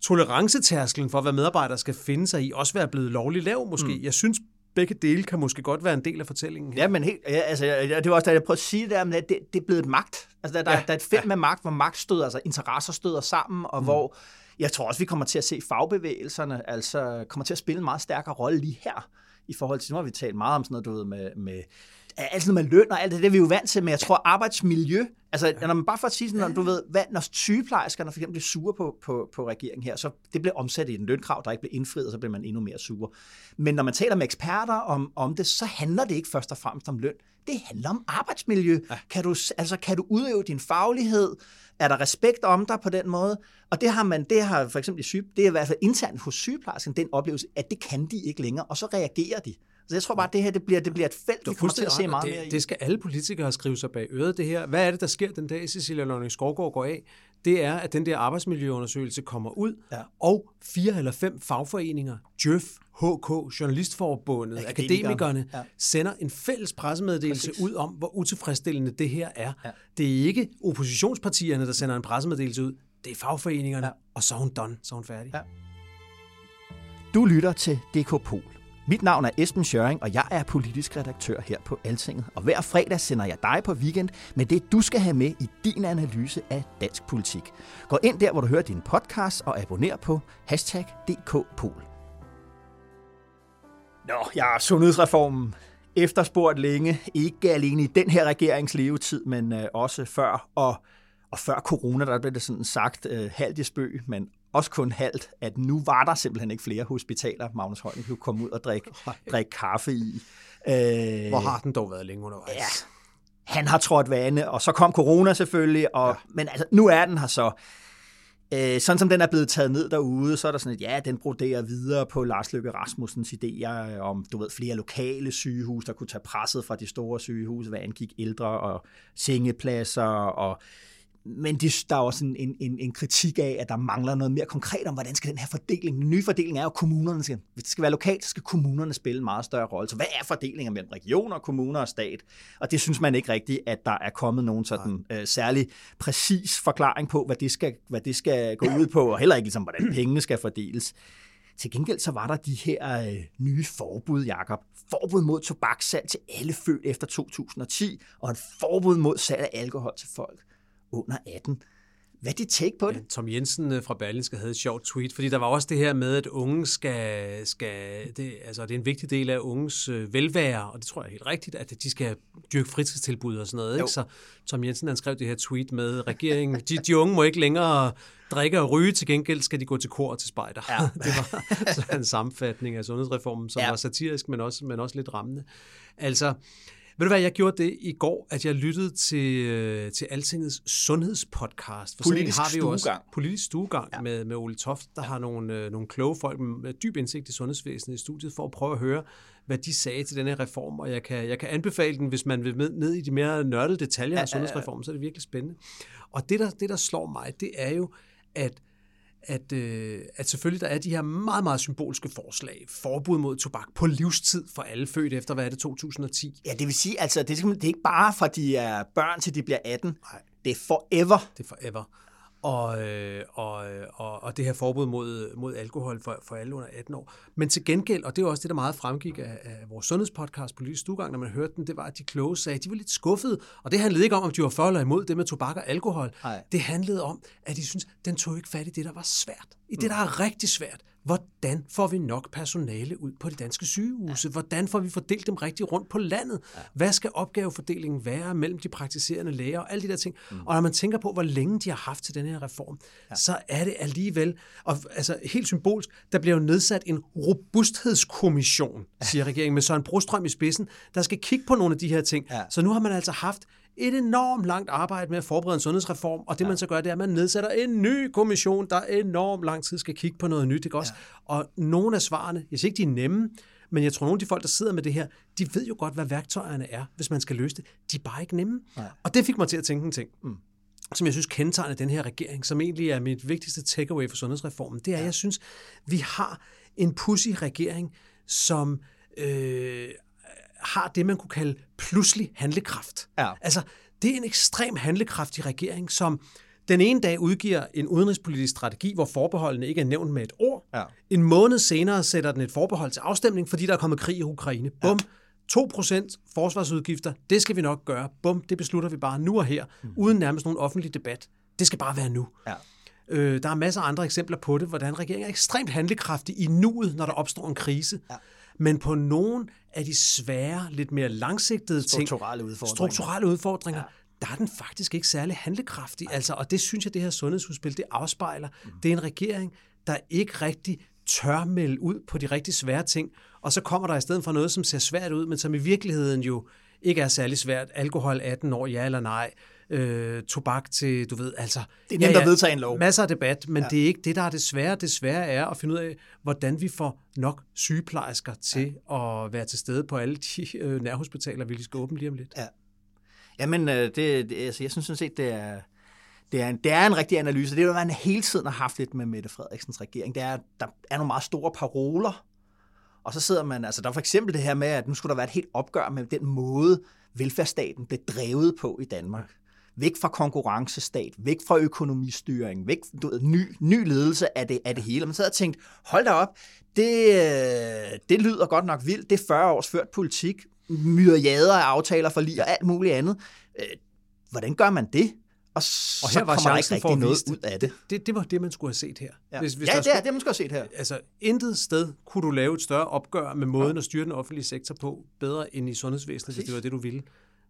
[SPEAKER 2] tolerancetærskelen for, hvad medarbejdere skal finde sig i, også være blevet lovligt lav måske? Mm. Jeg synes begge dele kan måske godt være en del af fortællingen. Her.
[SPEAKER 1] Ja, men helt, ja, altså, det var også da jeg prøvede at sige det der, men det, det er blevet et magt. Altså, der, der, ja, der er et felt ja. med magt, hvor magt støder, altså interesser støder sammen, og mm. hvor jeg tror også, vi kommer til at se fagbevægelserne, altså kommer til at spille en meget stærkere rolle lige her, i forhold til, nu har vi talt meget om sådan noget, du ved, med, med alt med løn og alt det, det er vi jo vant til, men jeg tror arbejdsmiljø, altså når man bare for at sige sådan, når du ved, hvad, når sygeplejerskerne for eksempel bliver sure på, på, på regeringen her, så det bliver omsat i en lønkrav, der ikke bliver indfriet, og så bliver man endnu mere sure. Men når man taler med eksperter om, om det, så handler det ikke først og fremmest om løn. Det handler om arbejdsmiljø. Ja. Kan, du, altså, kan du udøve din faglighed? Er der respekt om dig på den måde? Og det har man, det har for eksempel syge, det er i hvert fald internt hos sygeplejersken, den oplevelse, at det kan de ikke længere, og så reagerer de. Så jeg tror bare, at det her det bliver, det bliver et felt, vi kommer til at se meget
[SPEAKER 2] det,
[SPEAKER 1] mere i.
[SPEAKER 2] Det skal alle politikere skrive sig bag øret, det her. Hvad er det, der sker den dag, Cecilia Lønning Skovgaard går af? Det er, at den der arbejdsmiljøundersøgelse kommer ud, ja. og fire eller fem fagforeninger, Djøf, HK, Journalistforbundet, Akademikerne, akademikerne ja. sender en fælles pressemeddelelse Præcis. ud om, hvor utilfredsstillende det her er. Ja. Det er ikke oppositionspartierne, der sender en pressemeddelelse ud. Det er fagforeningerne, ja. og så er hun done, så er hun færdig. Ja.
[SPEAKER 4] Du lytter til DK Pol. Mit navn er Esben Schøring, og jeg er politisk redaktør her på Altinget. Og hver fredag sender jeg dig på weekend med det, du skal have med i din analyse af dansk politik. Gå ind der, hvor du hører din podcast, og abonner på hashtag DKPol.
[SPEAKER 1] Nå, ja, sundhedsreformen efterspurgt længe, ikke alene i den her regerings levetid, men øh, også før. Og, og før corona, der blev det sådan sagt øh, halvt i spøg, men også kun halvt, at nu var der simpelthen ikke flere hospitaler, Magnus Holm kunne komme ud og drikke, drikke kaffe i.
[SPEAKER 2] Øh, Hvor har den dog været længe undervejs? Ja,
[SPEAKER 1] han har trådt vande, og så kom corona selvfølgelig, og, ja. men altså, nu er den her så. Øh, sådan som den er blevet taget ned derude, så er der sådan et, ja, den broderer videre på Lars Løkke Rasmussens idéer om, du ved, flere lokale sygehus, der kunne tage presset fra de store sygehuse, hvad angik ældre og sengepladser og men det, der er også en, en, en kritik af, at der mangler noget mere konkret om, hvordan skal den her fordeling. Den nye fordeling er jo, at kommunerne skal, hvis det skal være lokalt, så skal kommunerne spille en meget større rolle. Så hvad er fordelingen mellem regioner, kommuner og stat? Og det synes man ikke rigtigt, at der er kommet nogen sådan øh, særlig præcis forklaring på, hvad det, skal, hvad det skal gå ud på, og heller ikke ligesom, hvordan pengene skal fordeles. Til gengæld så var der de her øh, nye forbud, Jakob. Forbud mod tobakssalg til alle født efter 2010, og et forbud mod salg af alkohol til folk under 18. Hvad er dit take på det?
[SPEAKER 2] Tom Jensen øh, fra Berlinske havde et sjovt tweet, fordi der var også det her med, at unge skal, skal det, altså det er en vigtig del af unges øh, velvære, og det tror jeg er helt rigtigt, at de skal dyrke fritidstilbud og sådan noget. Ikke? Så Tom Jensen han skrev det her tweet med regeringen, de, de unge må ikke længere drikke og ryge, til gengæld skal de gå til kor og til spejder. Ja. (laughs) det var så en sammenfatning af sundhedsreformen, som ja. var satirisk, men også, men også lidt rammende. Altså, ved du hvad, jeg gjorde det i går, at jeg lyttede til, øh, til Altingets sundhedspodcast.
[SPEAKER 1] For politisk har vi jo også
[SPEAKER 2] politisk stuegang ja. med, med Ole Toft, der ja. har nogle, øh, nogle kloge folk med dyb indsigt i sundhedsvæsenet i studiet, for at prøve at høre, hvad de sagde til denne reform, og jeg kan, jeg kan anbefale den, hvis man vil med, ned i de mere nørdede detaljer ja, af sundhedsreformen, så er det virkelig spændende. Og det der, det, der slår mig, det er jo, at at, øh, at selvfølgelig der er de her meget, meget symbolske forslag. Forbud mod tobak på livstid for alle født efter, hvad er det, 2010?
[SPEAKER 1] Ja, det vil sige, altså, det er, det er ikke bare fra de er børn til de bliver 18. Nej. Det er forever.
[SPEAKER 2] Det er forever og, øh, og, og, og det her forbud mod, mod alkohol for, for alle under 18 år. Men til gengæld, og det er også det, der meget fremgik af, af vores sundhedspodcast Politisk Stugang, når man hørte den, det var, at de kloge sagde, at de var lidt skuffede. Og det handlede ikke om, om de var for eller imod det med tobak og alkohol. Nej. Det handlede om, at de synes, den tog ikke fat i det, der var svært. I det, der er rigtig svært. Hvordan får vi nok personale ud på de danske sygehuse? Ja. Hvordan får vi fordelt dem rigtig rundt på landet? Ja. Hvad skal opgavefordelingen være mellem de praktiserende læger og alle de der ting? Mm. Og når man tænker på, hvor længe de har haft til den her reform, ja. så er det alligevel, og altså helt symbolsk, der bliver jo nedsat en robusthedskommission, siger regeringen, med Søren Brostrøm i spidsen, der skal kigge på nogle af de her ting. Ja. Så nu har man altså haft et enormt langt arbejde med at forberede en sundhedsreform, og det ja. man så gør, det er, at man nedsætter en ny kommission, der enormt lang tid skal kigge på noget nyt. Ikke også? Ja. Og nogle af svarene, jeg siger ikke, de er nemme, men jeg tror, nogle af de folk, der sidder med det her, de ved jo godt, hvad værktøjerne er, hvis man skal løse det. De er bare ikke nemme. Nej. Og det fik mig til at tænke en ting. Mm som jeg synes kendetegner den her regering, som egentlig er mit vigtigste takeaway for sundhedsreformen, det er, at jeg synes, vi har en pussy regering, som øh, har det, man kunne kalde pludselig handlekraft. Ja. Altså, det er en ekstrem handlekraftig regering, som den ene dag udgiver en udenrigspolitisk strategi, hvor forbeholdene ikke er nævnt med et ord. Ja. En måned senere sætter den et forbehold til afstemning, fordi der er kommet krig i Ukraine. Bum. Ja. 2% forsvarsudgifter, det skal vi nok gøre. Bum, det beslutter vi bare nu og her, mm. uden nærmest nogen offentlig debat. Det skal bare være nu. Ja. Øh, der er masser af andre eksempler på det, hvordan regeringen er ekstremt handlekraftig i nuet, når der opstår en krise. Ja. Men på nogle af de svære, lidt mere langsigtede
[SPEAKER 1] strukturelle ting, udfordringer,
[SPEAKER 2] strukturelle udfordringer ja. der er den faktisk ikke særlig handlekraftig. Altså, og det synes jeg, det her sundhedsudspil, det afspejler. Mm. Det er en regering, der ikke rigtig tør melde ud på de rigtig svære ting, og så kommer der i stedet for noget, som ser svært ud, men som i virkeligheden jo ikke er særlig svært. Alkohol 18 år, ja eller nej øh, tobak til, du ved, altså...
[SPEAKER 1] Det er nemt ja, ja, at vedtage en lov.
[SPEAKER 2] Masser af debat, men ja. det er ikke det, der er det svære. Det svære er at finde ud af, hvordan vi får nok sygeplejersker til ja. at være til stede på alle de øh, nærhospitaler, vi skal åbne lige om lidt.
[SPEAKER 1] Ja. Jamen, øh, det, det, altså, jeg synes sådan set, det er, det er, en, det er en rigtig analyse. Det er jo, man hele tiden har haft lidt med Mette Frederiksens regering. Det er, der er nogle meget store paroler, og så sidder man, altså der er for eksempel det her med, at nu skulle der være et helt opgør med den måde, velfærdsstaten blev drevet på i Danmark væk fra konkurrencestat, væk fra økonomistyring, væk du ved, ny, ny ledelse af det, af det hele. Og man sad og tænkte, hold da op, det, øh, det lyder godt nok vildt, det er 40 års ført politik, myriader af aftaler for lige og alt muligt andet. Øh, hvordan gør man det? Og, og her så var kommer ikke rigtig noget ud af det.
[SPEAKER 2] det. Det var det, man skulle have set her.
[SPEAKER 1] Ja, hvis, hvis ja det skulle, er det, man skulle have set her.
[SPEAKER 2] Altså, intet sted kunne du lave et større opgør med måden ja. at styre den offentlige sektor på, bedre end i sundhedsvæsenet, Præcis. hvis det var det, du ville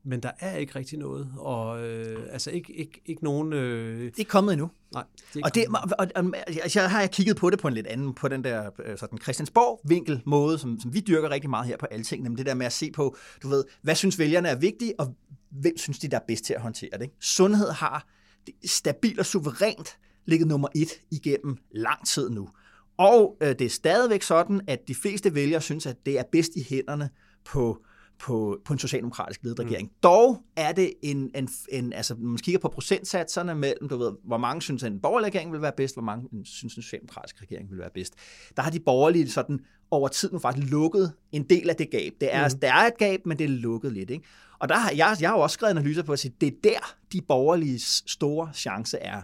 [SPEAKER 2] men der er ikke rigtig noget, og øh, altså ikke, ikke, ikke nogen... Øh...
[SPEAKER 1] Det er kommet endnu.
[SPEAKER 2] Nej.
[SPEAKER 1] Det og, det, og, og, altså, har jeg kigget på det på en lidt anden, på den der øh, sådan Christiansborg-vinkel måde, som, som vi dyrker rigtig meget her på alle ting, nemlig det der med at se på, du ved, hvad synes vælgerne er vigtigt, og hvem synes de, der er bedst til at håndtere det. Ikke? Sundhed har stabilt og suverænt ligget nummer et igennem lang tid nu. Og øh, det er stadigvæk sådan, at de fleste vælgere synes, at det er bedst i hænderne på på, på en socialdemokratisk ledet mm. regering. Mm. Dog er det en, en, en, altså når man kigger på procentsatserne mellem, du ved, hvor mange synes, at en borgerlig regering vil være bedst, hvor mange synes, en socialdemokratisk regering vil være bedst. Der har de borgerlige sådan over tid nu faktisk lukket en del af det gab. Det er, mm. Der er et gab, men det er lukket lidt. Ikke? Og der har jeg, jeg har jo også skrevet analyser på at sige, det er der, de borgerlige store chance er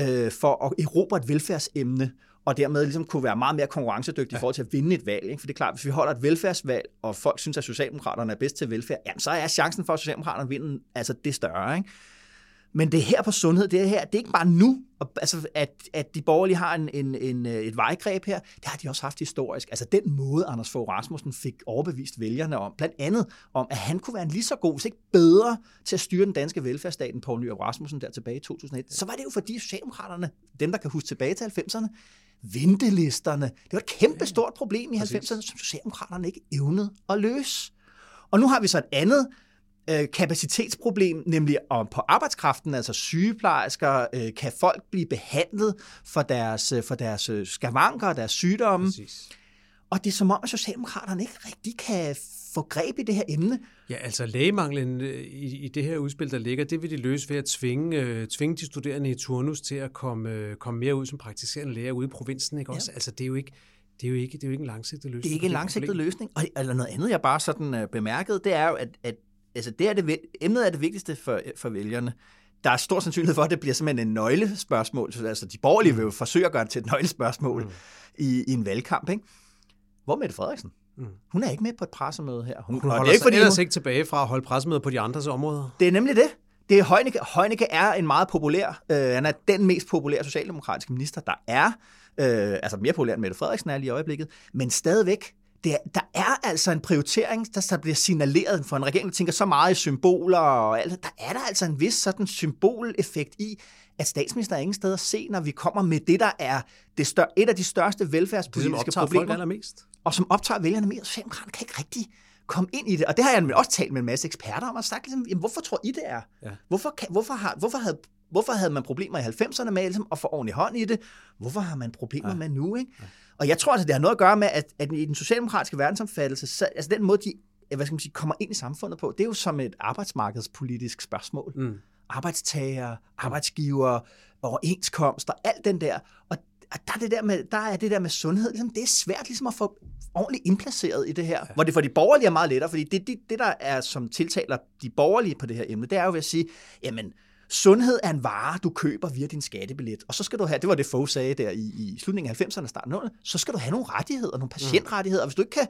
[SPEAKER 1] øh, for at erobre et velfærdsemne, og dermed ligesom kunne være meget mere konkurrencedygtig ja. i forhold til at vinde et valg. Ikke? For det er klart, hvis vi holder et velfærdsvalg, og folk synes, at Socialdemokraterne er bedst til velfærd, jamen, så er chancen for, at Socialdemokraterne vinder altså det større. Ikke? Men det her på sundhed, det her, det er ikke bare nu, altså, at, at de borgerlige har en, en, en, et vejgreb her. Det har de også haft historisk. Altså den måde, Anders Fogh Rasmussen fik overbevist vælgerne om, blandt andet om, at han kunne være en lige så god, hvis ikke bedre, til at styre den danske velfærdsstaten, på Nyrup Rasmussen der tilbage i 2001. Så var det jo fordi Socialdemokraterne, dem der kan huske tilbage til 90'erne, ventelisterne. Det var et kæmpe stort problem i 90'erne, som Socialdemokraterne ikke evnede at løse. Og nu har vi så et andet øh, kapacitetsproblem, nemlig om på arbejdskraften, altså sygeplejersker, øh, kan folk blive behandlet for deres, øh, for deres øh, skavanker og deres sygdomme. Præcis. Og det er som om, at Socialdemokraterne ikke rigtig kan få greb i det her emne.
[SPEAKER 2] Ja, altså lægemanglen øh, i, i det her udspil, der ligger, det vil de løse ved at tvinge, øh, tvinge de studerende i turnus til at komme, øh, komme mere ud som praktiserende læger ude i provinsen. Ikke? Også, ja. Altså, det er jo ikke, det er jo ikke, det er jo ikke en langsigtet løsning.
[SPEAKER 1] Det er ikke en langsigtet løsning. Og eller noget andet, jeg bare sådan uh, bemærkede, det er jo, at, at altså, det er det, emnet er det vigtigste for, for vælgerne. Der er stor sandsynlighed for, at det bliver simpelthen en nøglespørgsmål. Altså, de borgerlige vil jo forsøge at gøre det til et nøglespørgsmål mm. i, i en valgkamp. Ikke? Hvor Mette Frederiksen? Mm. Hun er ikke med på et pressemøde her.
[SPEAKER 2] Hun, hun holder det er ikke, sig ellers hun... ikke tilbage fra at holde pressemøde på de andres områder.
[SPEAKER 1] Det er nemlig det. det er Heunicke. Heunicke er en meget populær, øh, han er den mest populære socialdemokratiske minister, der er. øh, altså mere populær end Mette Frederiksen er lige i øjeblikket, men stadigvæk, det er, der er altså en prioritering, der, der bliver signaleret for en regering, der tænker så meget i symboler og alt. Der er der altså en vis sådan symboleffekt i, at statsministeren er ingen sted at se, når vi kommer med det, der er det stør, et af de største velfærdspolitiske
[SPEAKER 2] det, som
[SPEAKER 1] problemer.
[SPEAKER 2] Folk allermest.
[SPEAKER 1] Og som optager vælgerne mere. Socialdemokraterne kan ikke rigtig komme ind i det. Og det har jeg også talt med en masse eksperter om, og sagt, ligesom, jamen, hvorfor tror I det er? Ja. Hvorfor, kan, hvorfor, har, hvorfor, havde, hvorfor havde man problemer i 90'erne med ligesom, at få ordentlig hånd i det? Hvorfor har man problemer ja. med nu? Ikke? Ja. Og jeg tror altså, det har noget at gøre med, at, at i den socialdemokratiske verdensomfattelse, så, altså den måde, de hvad skal man sige, kommer ind i samfundet på, det er jo som et arbejdsmarkedspolitisk spørgsmål. Mm. Arbejdstager, arbejdsgiver, overenskomster, alt den der. Og der er det der med, der er det der med sundhed, ligesom, det er svært ligesom at få ordentligt indplaceret i det her. Ja. Hvor det for de borgerlige er meget lettere, fordi det, det, det, der er, som tiltaler de borgerlige på det her emne, det er jo ved at sige, jamen, sundhed er en vare, du køber via din skattebillet. Og så skal du have, det var det Fogh sagde der i, i slutningen af 90'erne og starten af så skal du have nogle rettigheder, nogle patientrettigheder. Og hvis du ikke kan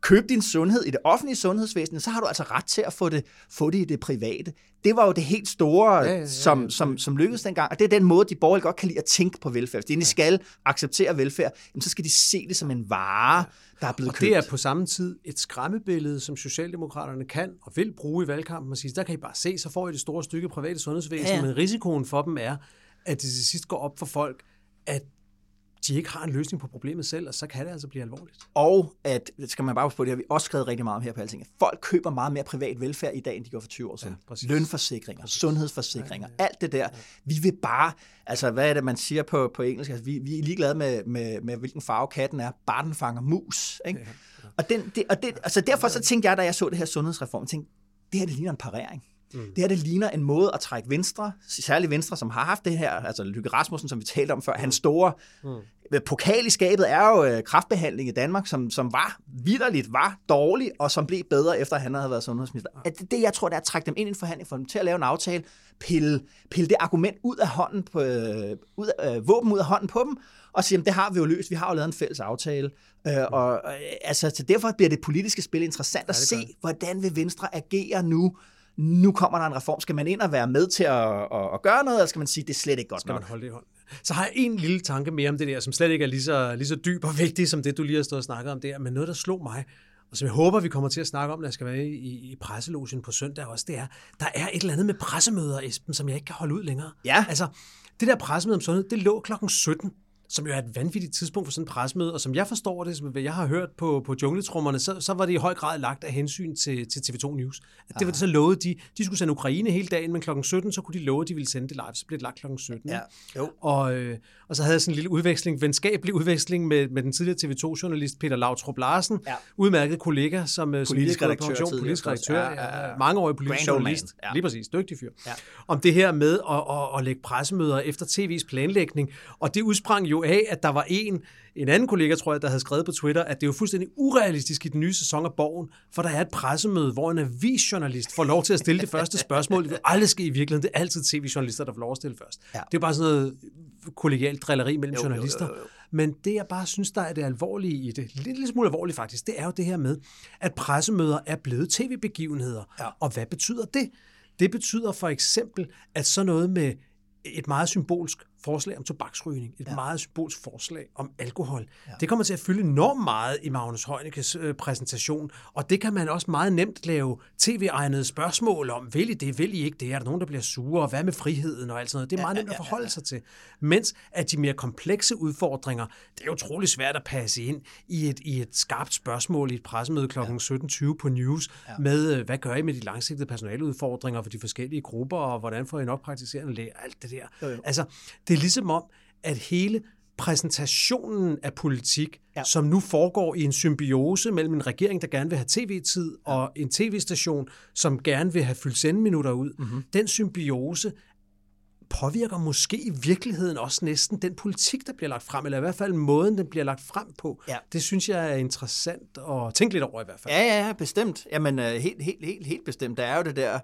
[SPEAKER 1] købe din sundhed i det offentlige sundhedsvæsen, så har du altså ret til at få det, få det i det private. Det var jo det helt store, ja, ja, ja. Som, som, som lykkedes dengang, og det er den måde, de borgerlige godt kan lide at tænke på velfærd. Hvis de ja. skal acceptere velfærd, så skal de se det som en vare, der er blevet
[SPEAKER 2] og
[SPEAKER 1] købt.
[SPEAKER 2] det er på samme tid et skræmmebillede, som Socialdemokraterne kan og vil bruge i valgkampen og sige, der kan I bare se, så får I det store stykke private sundhedsvæsen, ja. men risikoen for dem er, at det til sidst går op for folk, at de ikke har en løsning på problemet selv, og så kan det altså blive alvorligt.
[SPEAKER 1] Og at, det skal man bare på, det har vi også skrevet rigtig meget om her på Alting, folk køber meget mere privat velfærd i dag, end de gjorde for 20 år siden. Ja, Lønforsikringer, præcis. sundhedsforsikringer, ja, ja, ja. alt det der. Ja. Vi vil bare, altså hvad er det, man siger på, på engelsk, altså, vi, vi er ligeglade med, med, med, hvilken farve katten er, bare den fanger mus. Ikke? Ja, ja. Og, den, det, og det, altså derfor så tænkte jeg, da jeg så det her sundhedsreform, tænkte, det her det ligner en parering. Mm. Det her, det ligner en måde at trække Venstre, særligt Venstre, som har haft det her, altså Lykke Rasmussen, som vi talte om før, mm. hans store mm. pokal i skabet er jo øh, kraftbehandling i Danmark, som, som var vidderligt, var dårlig, og som blev bedre, efter han havde været sundhedsminister. Mm. Det, det, jeg tror, det er at trække dem ind i en forhandling, for dem til at lave en aftale, pille, pille det argument ud af hånden på, øh, ud af, øh, våben ud af hånden på dem, og sige, at det har vi jo løst, vi har jo lavet en fælles aftale. Øh, og øh, altså, så derfor bliver det politiske spil interessant ja, at se, hvordan vil Venstre agere nu, nu kommer der en reform. Skal man ind og være med til at, at, at gøre noget, eller skal man sige, det er slet ikke godt
[SPEAKER 2] skal
[SPEAKER 1] nok?
[SPEAKER 2] Man holde det i hånd? Så har jeg en lille tanke mere om det der, som slet ikke er lige så, lige så dyb og vigtig, som det, du lige har stået og snakket om der, men noget, der slog mig, og som jeg håber, vi kommer til at snakke om, når jeg skal være i, i presselogen på søndag også, det er, der er et eller andet med pressemøder, Esben, som jeg ikke kan holde ud længere.
[SPEAKER 1] Ja.
[SPEAKER 2] Altså, det der pressemøde om sundhed, det lå klokken 17 som jo er et vanvittigt tidspunkt for sådan en presmøde, og som jeg forstår det, som jeg har hørt på, på jungletrummerne, så, så var det i høj grad lagt af hensyn til, til TV2 News. At det var det så lovet, de, de skulle sende Ukraine hele dagen, men klokken 17, så kunne de love, at de ville sende det live, så blev det lagt klokken 17.
[SPEAKER 1] Ja. Jo.
[SPEAKER 2] Og, øh, og så havde jeg sådan en lille udveksling, venskabelig udveksling med, med den tidligere TV2-journalist Peter Lautrup Larsen, ja. udmærket kollega, som,
[SPEAKER 1] øh, politisk
[SPEAKER 2] som
[SPEAKER 1] redaktør,
[SPEAKER 2] pension, politisk redaktør, ja, ja, ja. mangeårig politisk journalist,
[SPEAKER 1] ja.
[SPEAKER 2] lige præcis, dygtig fyr, ja. om det her med at, at, at lægge pressemøder efter TV's planlægning, og det udsprang jo af, at der var en, en anden kollega, tror jeg, der havde skrevet på Twitter, at det er jo fuldstændig urealistisk i den nye sæson af Borgen, for der er et pressemøde, hvor en avisjournalist får lov til at stille det første spørgsmål. Det vil aldrig ske i virkeligheden. Det er altid tv-journalister, der får lov at stille først. Ja. Det er bare sådan noget kollegialt drilleri mellem jo, journalister. Jo, jo, jo. Men det, jeg bare synes, der er det alvorlige i det, lidt, lidt smule alvorligt faktisk, det er jo det her med, at pressemøder er blevet tv-begivenheder. Ja. Og hvad betyder det? Det betyder for eksempel, at sådan noget med et meget symbolsk forslag om tobaksrygning, et ja. meget symbolsk forslag om alkohol. Ja. Det kommer til at fylde enormt meget i Magnus Heunicke's øh, præsentation, og det kan man også meget nemt lave tv-egnede spørgsmål om. Vil I det? Vil I ikke det? Er der nogen, der bliver sure? Og hvad med friheden og alt sådan noget? Det er meget ja, nemt at forholde ja, ja. sig til. Mens at de mere komplekse udfordringer, det er utrolig svært at passe ind i et, i et skarpt spørgsmål i et pressemøde kl. Ja. 17.20 på News ja. med, øh, hvad gør I med de langsigtede personaleudfordringer for de forskellige grupper, og hvordan får I nok praktiserende læger? Alt det der. Jo, jo. Altså, det er ligesom om, at hele præsentationen af politik, ja. som nu foregår i en symbiose mellem en regering, der gerne vil have tv-tid, ja. og en tv-station, som gerne vil have fyldt sendeminutter ud, mm-hmm. den symbiose påvirker måske i virkeligheden også næsten den politik, der bliver lagt frem, eller i hvert fald måden, den bliver lagt frem på. Ja. Det synes jeg er interessant at tænke lidt over i hvert fald.
[SPEAKER 1] Ja, ja, ja bestemt. Jamen, øh, helt, helt, helt, helt bestemt. Der er jo det der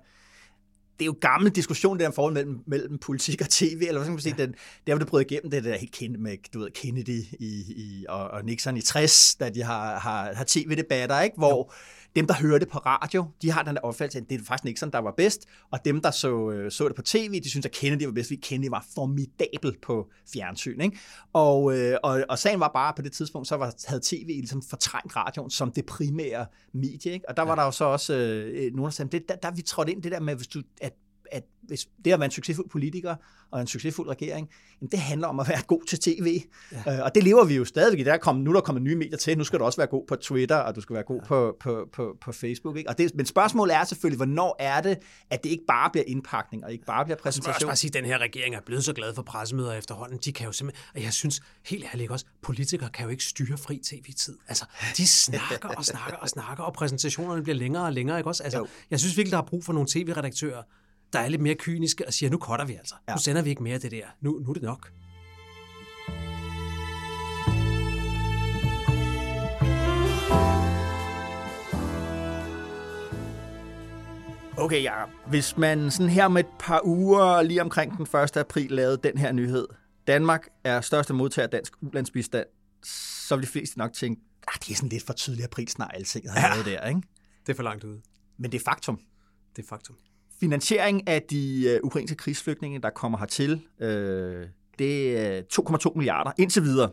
[SPEAKER 1] det er jo gammel diskussion, der forhold mellem, mellem politik og tv, eller hvad skal man sige, den, der hvor det brød igennem, det der helt kendt med, du ved, Kennedy i, i, og, og Nixon i 60, da de har, har, har tv-debatter, ikke? hvor dem, der hører det på radio, de har den der opfattelse, at det er faktisk Nixon, der var bedst, og dem, der så, øh, så det på tv, de synes, at Kennedy var bedst, fordi Kennedy var formidabel på fjernsyn. Ikke? Og, øh, og, og sagen var bare, på det tidspunkt, så var, havde tv ligesom fortrængt radioen som det primære medie. Ikke? Og der var ja. der jo så også øh, nogen, der sagde, det, der, der vi trådte ind det der med, hvis du, at at hvis det at være en succesfuld politiker og en succesfuld regering, jamen det handler om at være god til tv. Ja. Øh, og det lever vi jo stadigvæk i. Der er kommet, nu er der kommet nye medier til. Nu skal du også være god på Twitter, og du skal være god ja. på, på, på, på Facebook. Ikke? Og det, men spørgsmålet er selvfølgelig, hvornår er det, at det ikke bare bliver indpakning, og ikke bare bliver præsentation? Jeg
[SPEAKER 2] skal bare sige, at den her regering er blevet så glad for pressemøder efterhånden. De kan jo simpelthen, og jeg synes helt ærligt også, politikere kan jo ikke styre fri tv-tid. Altså, de snakker og snakker og snakker, og præsentationerne bliver længere og længere. Ikke også? Altså, jeg synes virkelig, der er brug for nogle tv-redaktører, der er lidt mere kyniske og siger, nu cutter vi altså. Ja. Nu sender vi ikke mere af det der. Nu, nu er det nok.
[SPEAKER 1] Okay, ja. Hvis man sådan her med et par uger, lige omkring den 1. april, lavede den her nyhed. Danmark er største modtager af dansk ulandsbistand. Så vil de fleste nok tænke, ah, det er sådan lidt for tydeligt april snart alting har ja. der, ikke?
[SPEAKER 2] Det er for langt ude.
[SPEAKER 1] Men det er faktum.
[SPEAKER 2] Det er faktum.
[SPEAKER 1] Finansiering af de øh, ukrainske krigsflygtninge, der kommer hertil, øh, det er 2,2 milliarder indtil videre.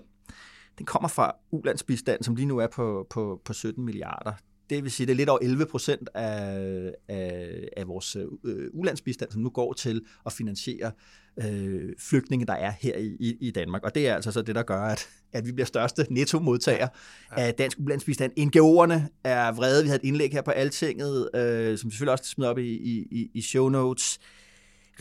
[SPEAKER 1] Den kommer fra ulandsbistand, som lige nu er på, på, på 17 milliarder. Det vil sige, det er lidt over 11 procent af, af, af vores øh, ulandsbistand, som nu går til at finansiere øh, flygtninge, der er her i, i Danmark. Og det er altså så det, der gør, at, at vi bliver største netto-modtager ja. Ja. af dansk ulandsbistand. NGO'erne er vrede. Vi havde et indlæg her på Altinget, øh, som vi selvfølgelig også smider op i, i, i show notes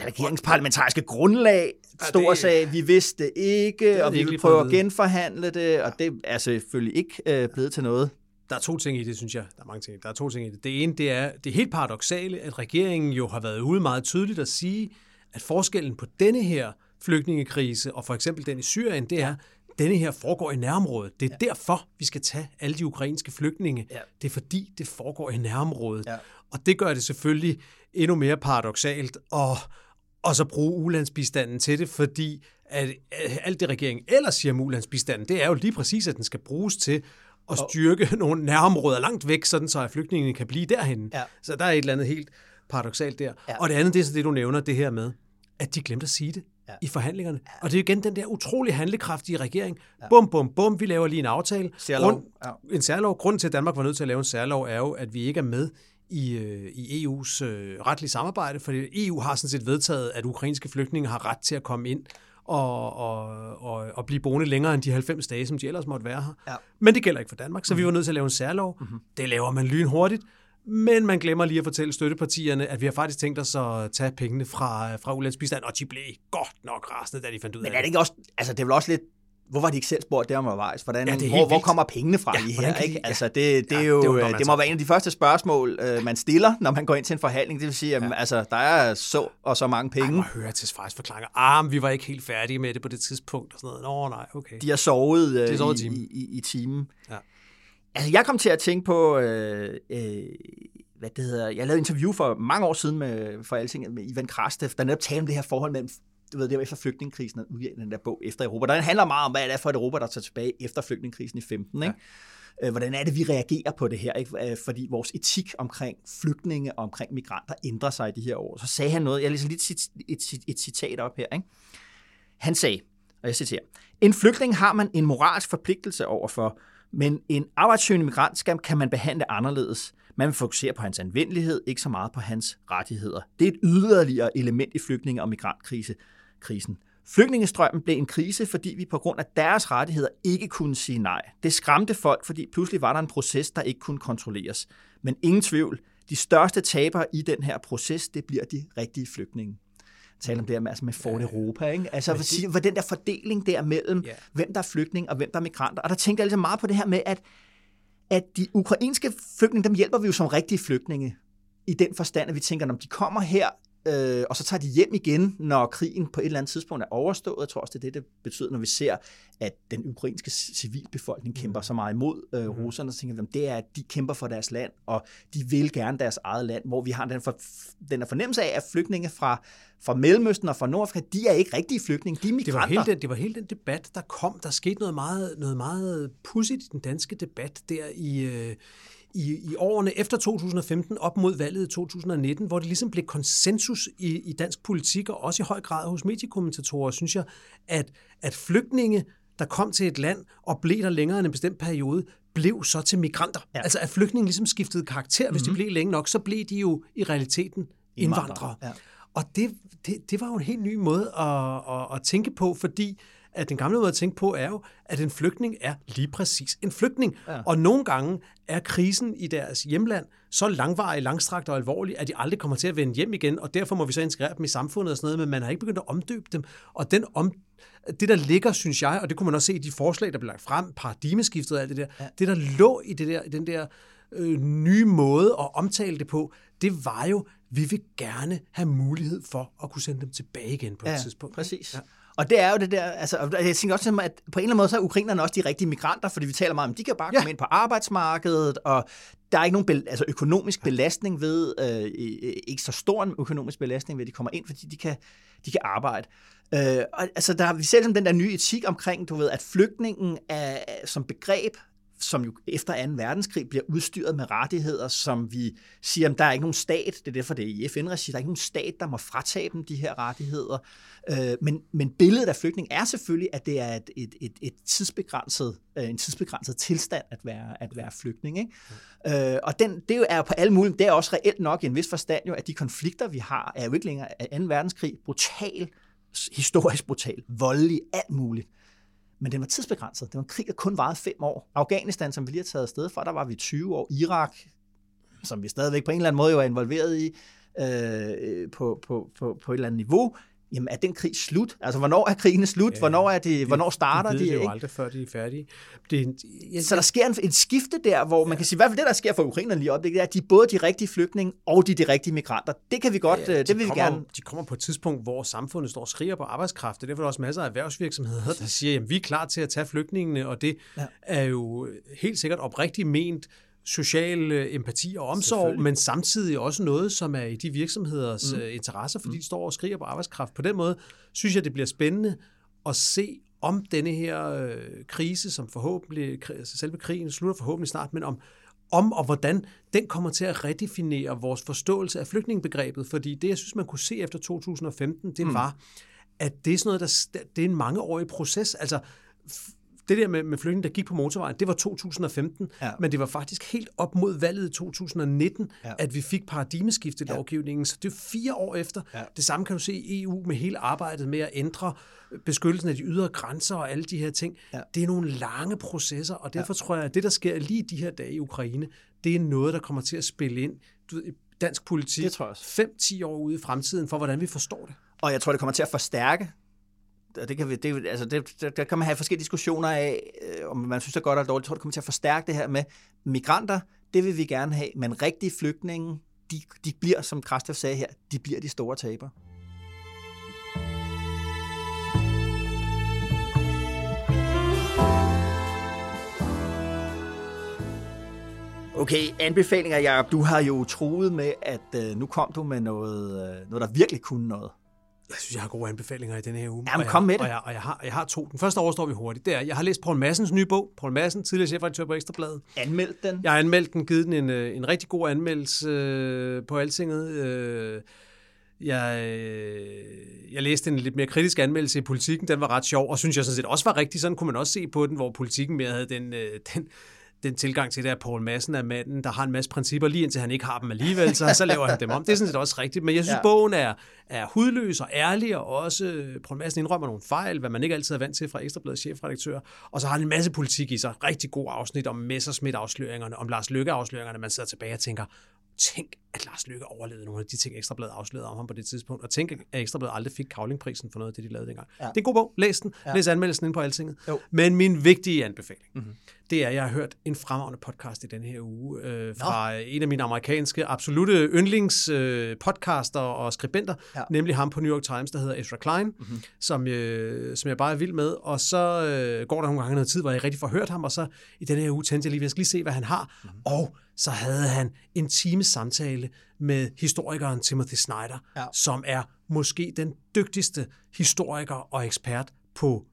[SPEAKER 1] regeringsparlamentariske grundlag stod og sagde, vi vidste ikke, og vi vil prøve at genforhandle det, og det er selvfølgelig ikke øh, blevet til noget.
[SPEAKER 2] Der er to ting i det, synes jeg. Der er mange ting. Der er to ting i det. Det ene, det er det er helt paradoxale, at regeringen jo har været ude meget tydeligt at sige, at forskellen på denne her flygtningekrise og for eksempel den i Syrien, det er, at denne her foregår i nærområdet. Det er ja. derfor, vi skal tage alle de ukrainske flygtninge. Ja. Det er fordi, det foregår i nærområdet. Ja. Og det gør det selvfølgelig endnu mere paradoxalt og, og så bruge ulandsbistanden til det, fordi at, at alt det regeringen ellers siger om ulandsbistanden, det er jo lige præcis, at den skal bruges til at styrke (laughs) nogle nærområder langt væk, sådan så at flygtningene kan blive derhen. Ja. Så der er et eller andet helt paradoxalt der. Ja. Og det andet, det er så det, du nævner, det her med, at de glemte at sige det ja. i forhandlingerne. Ja. Og det er igen den der utrolig handlekraftige regering. Ja. Bum, bum, bum, vi laver lige en aftale.
[SPEAKER 1] Særlov. Grund,
[SPEAKER 2] ja. En særlov. Grunden til, at Danmark var nødt til at lave en særlov, er jo, at vi ikke er med i, øh, i EU's øh, retlige samarbejde, for EU har sådan set vedtaget, at ukrainske flygtninge har ret til at komme ind og, og, og blive boende længere end de 90 dage, som de ellers måtte være her. Ja. Men det gælder ikke for Danmark, så mm-hmm. vi var nødt til at lave en særlov. Mm-hmm. Det laver man lynhurtigt. Men man glemmer lige at fortælle støttepartierne, at vi har faktisk tænkt os at tage pengene fra, fra ulandsbistand, og de blev godt nok rasende, da de fandt ud af
[SPEAKER 1] det. Men er det ikke også, altså det er vel også lidt hvor var de ikke selv spurgt der undervejs? Hvordan, ja, hvor, hvor kommer pengene fra ja, lige her? Ikke? Altså, det, det, er jo, det, det må være en af de første spørgsmål, øh, man stiller, når man går ind til en forhandling. Det vil sige, at ja. altså, der er så og så mange penge.
[SPEAKER 2] Ej, man hører til faktisk forklaringer. Ah, vi var ikke helt færdige med det på det tidspunkt. Og sådan noget. Nå, nej, okay.
[SPEAKER 1] De har sovet, øh, De har sovet i, i, i, i timen. Ja. Altså, jeg kom til at tænke på... Øh, øh, hvad det hedder, jeg lavede interview for mange år siden med, for Alting med Ivan Krastev, der netop talte om det her forhold mellem du ved, det var efter flygtningekrisen, at udgive den der bog efter Europa. Den handler meget om, hvad det er for et Europa, der tager tilbage efter flygtningekrisen i 15. Ikke? Ja. Øh, hvordan er det, vi reagerer på det her? Ikke? Øh, fordi vores etik omkring flygtninge og omkring migranter ændrer sig i de her år. Så sagde han noget, jeg læser lige et, et, et citat op her. Ikke? Han sagde, og jeg citerer, en flygtning har man en moralsk forpligtelse overfor, men en arbejdssøgende migrant skal, kan man behandle anderledes. Man vil fokusere på hans anvendelighed, ikke så meget på hans rettigheder. Det er et yderligere element i flygtninge- og migrantkrise, krisen. Flygtningestrømmen blev en krise, fordi vi på grund af deres rettigheder ikke kunne sige nej. Det skræmte folk, fordi pludselig var der en proces, der ikke kunne kontrolleres. Men ingen tvivl, de største tabere i den her proces, det bliver de rigtige flygtninge tale om det her altså med Fort ja, Europa, ikke? Altså, det... sige, den der fordeling der mellem, ja. hvem der er flygtning og hvem der er migranter. Og der tænkte jeg altså meget på det her med, at, at de ukrainske flygtninge, dem hjælper vi jo som rigtige flygtninge. I den forstand, at vi tænker, når de kommer her øh, og så tager de hjem igen, når krigen på et eller andet tidspunkt er overstået. Jeg tror også, det er det, det betyder, når vi ser, at den ukrainske civilbefolkning kæmper mm. så meget imod øh, mm. russerne. Så tænker vi, det er, at de kæmper for deres land, og de vil gerne deres eget land, hvor vi har den, for, den her fornemmelse af, at flygtninge fra, fra Mellemøsten og fra Nordafrika, de er ikke rigtige flygtninge, de er migranter.
[SPEAKER 2] Det var hele den, det var hele den debat, der kom. Der skete noget meget, noget meget pudsigt i den danske debat der i... Øh i, i årene efter 2015 op mod valget i 2019, hvor det ligesom blev konsensus i, i dansk politik, og også i høj grad hos mediekommentatorer, synes jeg, at, at flygtninge, der kom til et land og blev der længere end en bestemt periode, blev så til migranter. Ja. Altså at flygtninge ligesom skiftede karakter. Hvis mm-hmm. de blev længe nok, så blev de jo i realiteten indvandrere. Ja. Og det, det, det var jo en helt ny måde at, at, at tænke på, fordi at den gamle måde at tænke på er jo, at en flygtning er lige præcis en flygtning. Ja. Og nogle gange er krisen i deres hjemland så langvarig, langstrakt og alvorlig, at de aldrig kommer til at vende hjem igen, og derfor må vi så integrere dem i samfundet og sådan noget, men man har ikke begyndt at omdøbe dem. Og den om, det, der ligger, synes jeg, og det kunne man også se i de forslag, der blev lagt frem, paradigmeskiftet og alt det der, ja. det, der lå i det der, den der øh, nye måde at omtale det på, det var jo, vi vil gerne have mulighed for at kunne sende dem tilbage igen på et
[SPEAKER 1] ja,
[SPEAKER 2] tidspunkt.
[SPEAKER 1] præcis. Ja. Og det er jo det der, altså, jeg tænker også, at på en eller anden måde, så er ukrainerne også de rigtige migranter, fordi vi taler meget om, de kan bare komme ja. ind på arbejdsmarkedet, og der er ikke nogen be, altså økonomisk belastning ved, øh, ikke så stor en økonomisk belastning ved, at de kommer ind, fordi de kan, de kan arbejde. Øh, og, altså, der har vi selv den der nye etik omkring, du ved, at flygtningen er, som begreb som jo efter 2. verdenskrig bliver udstyret med rettigheder, som vi siger, at der er ikke nogen stat, det er derfor det er i FN-regi, der er ikke nogen stat, der må fratage dem de her rettigheder. Øh, men, men billedet af flygtning er selvfølgelig, at det er et, et, et, et tidsbegrænset, øh, en tidsbegrænset tilstand at være, at være flygtning. Ikke? Øh, og den, det er jo på alle mulige, det er også reelt nok i en vis forstand jo, at de konflikter, vi har, er jo ikke længere af 2. verdenskrig brutal, historisk brutal, voldelig, alt muligt men den var tidsbegrænset. Det var en krig, der kun varede fem år. Afghanistan, som vi lige har taget afsted fra, der var vi 20 år. Irak, som vi stadigvæk på en eller anden måde jo er involveret i, øh, på, på, på, på et eller andet niveau, jamen er den krig slut? Altså, hvornår er krigen slut? Ja, hvornår, er det, hvornår starter de?
[SPEAKER 2] Det
[SPEAKER 1] er
[SPEAKER 2] jo aldrig, før de er færdige. Det,
[SPEAKER 1] jeg, så der sker en, en skifte der, hvor man kan sige, i hvert fald det, der sker for ukrainerne lige op, det er, at de er både de rigtige flygtninge og de, de rigtige migranter. Det kan vi godt, ja, øh, det vil
[SPEAKER 2] kommer,
[SPEAKER 1] vi gerne.
[SPEAKER 2] De kommer på et tidspunkt, hvor samfundet står og skriger på arbejdskraft. Det er derfor, der også masser af erhvervsvirksomheder, der siger, at vi er klar til at tage flygtningene, og det ja. er jo helt sikkert oprigtigt ment social øh, empati og omsorg, men samtidig også noget, som er i de virksomheders mm. Øh, interesser, fordi mm. de står og skriger på arbejdskraft. På den måde synes jeg, det bliver spændende at se, om denne her øh, krise, som forhåbentlig, altså selve krigen slutter forhåbentlig snart, men om, om og hvordan den kommer til at redefinere vores forståelse af flygtningebegrebet. Fordi det, jeg synes, man kunne se efter 2015, det mm. var, at det er sådan noget, der, det er en mangeårig proces. Altså, det der med, med flygtninge, der gik på motorvejen, det var 2015, ja. men det var faktisk helt op mod valget i 2019, ja. at vi fik paradigmeskift i ja. lovgivningen. Så det er fire år efter. Ja. Det samme kan du se i EU med hele arbejdet med at ændre beskyttelsen af de ydre grænser og alle de her ting. Ja. Det er nogle lange processer, og derfor ja. tror jeg, at det, der sker lige de her dage i Ukraine, det er noget, der kommer til at spille ind du ved, dansk politik 5-10 år ude i fremtiden for, hvordan vi forstår det.
[SPEAKER 1] Og jeg tror, det kommer til at forstærke og det kan vi, det, altså det, der, der kan man have forskellige diskussioner af, øh, om man synes, det er godt eller dårligt. Jeg tror, det kommer til at forstærke det her med migranter. Det vil vi gerne have, men rigtige flygtninge, de, de bliver, som Krastov sagde her, de bliver de store tabere. Okay, anbefalinger, Jacob. Du har jo troet med, at øh, nu kom du med noget, øh, noget, der virkelig kunne noget.
[SPEAKER 2] Jeg synes, jeg har gode anbefalinger i den her uge.
[SPEAKER 1] Jamen, kom med det.
[SPEAKER 2] Og jeg, og jeg, har, jeg har to. Den første overstår vi hurtigt. Det er, jeg har læst Paul Massens nye bog. Paul Massen, tidligere chefredaktør på Ekstrabladet.
[SPEAKER 1] Anmeldt den?
[SPEAKER 2] Jeg har anmeldt den, givet den en, øh, en rigtig god anmeldelse øh, på Altinget. Øh, jeg, jeg læste en lidt mere kritisk anmeldelse i politikken. Den var ret sjov, og synes jeg sådan set også var rigtig. Sådan kunne man også se på den, hvor politikken mere havde den, den den tilgang til det, at Paul Madsen er manden, der har en masse principper, lige indtil han ikke har dem alligevel, så, så laver han dem om. Det er sådan set også rigtigt, men jeg synes, ja. bogen er, er hudløs og ærlig, og også Paul Madsen indrømmer nogle fejl, hvad man ikke altid er vant til fra Ekstrabladets chefredaktør, og så har han en masse politik i sig. Rigtig god afsnit om Messersmith-afsløringerne, om Lars Løkke-afsløringerne, man sidder tilbage og tænker, tænk, at Lars Lykke overlevede nogle af de ting, Ekstrabladet afslørede om ham på det tidspunkt, og tænk, at Ekstrabladet aldrig fik kavlingprisen for noget af det, de lavede dengang. Ja. Det er en god bog. Læs den. Ja. Læs anmeldelsen ind på Altinget. Jo. Men min vigtige anbefaling, mm-hmm. det er, at jeg har hørt en fremragende podcast i denne her uge øh, fra Nå. en af mine amerikanske absolute yndlings øh, og skribenter, ja. nemlig ham på New York Times, der hedder Ezra Klein, mm-hmm. som, øh, som jeg bare er vild med. Og så øh, går der nogle gange noget tid, hvor jeg rigtig får hørt ham, og så i denne her uge tænkte jeg lige, at jeg skal lige se, hvad han har. Mm-hmm. Og så havde han en time samtale med historikeren Timothy Snyder, ja. som er måske den dygtigste historiker og ekspert på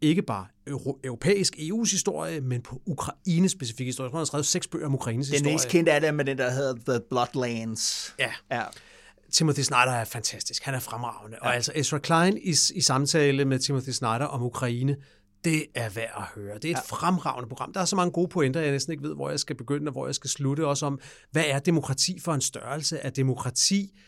[SPEAKER 2] ikke bare euro, europæisk EU's historie, men på Ukraines specifikke historie. Jeg tror, han har skrevet seks bøger om Ukraines
[SPEAKER 1] Den
[SPEAKER 2] historie.
[SPEAKER 1] mest kendte er det med den, der hedder The Bloodlands.
[SPEAKER 2] Ja.
[SPEAKER 1] ja.
[SPEAKER 2] Timothy Snyder er fantastisk. Han er fremragende. Ja. Og altså Ezra Klein i, i samtale med Timothy Snyder om Ukraine, det er værd at høre. Det er et ja. fremragende program. Der er så mange gode pointer, jeg næsten ikke ved, hvor jeg skal begynde og hvor jeg skal slutte. Også om, hvad er demokrati for en størrelse? Er demokrati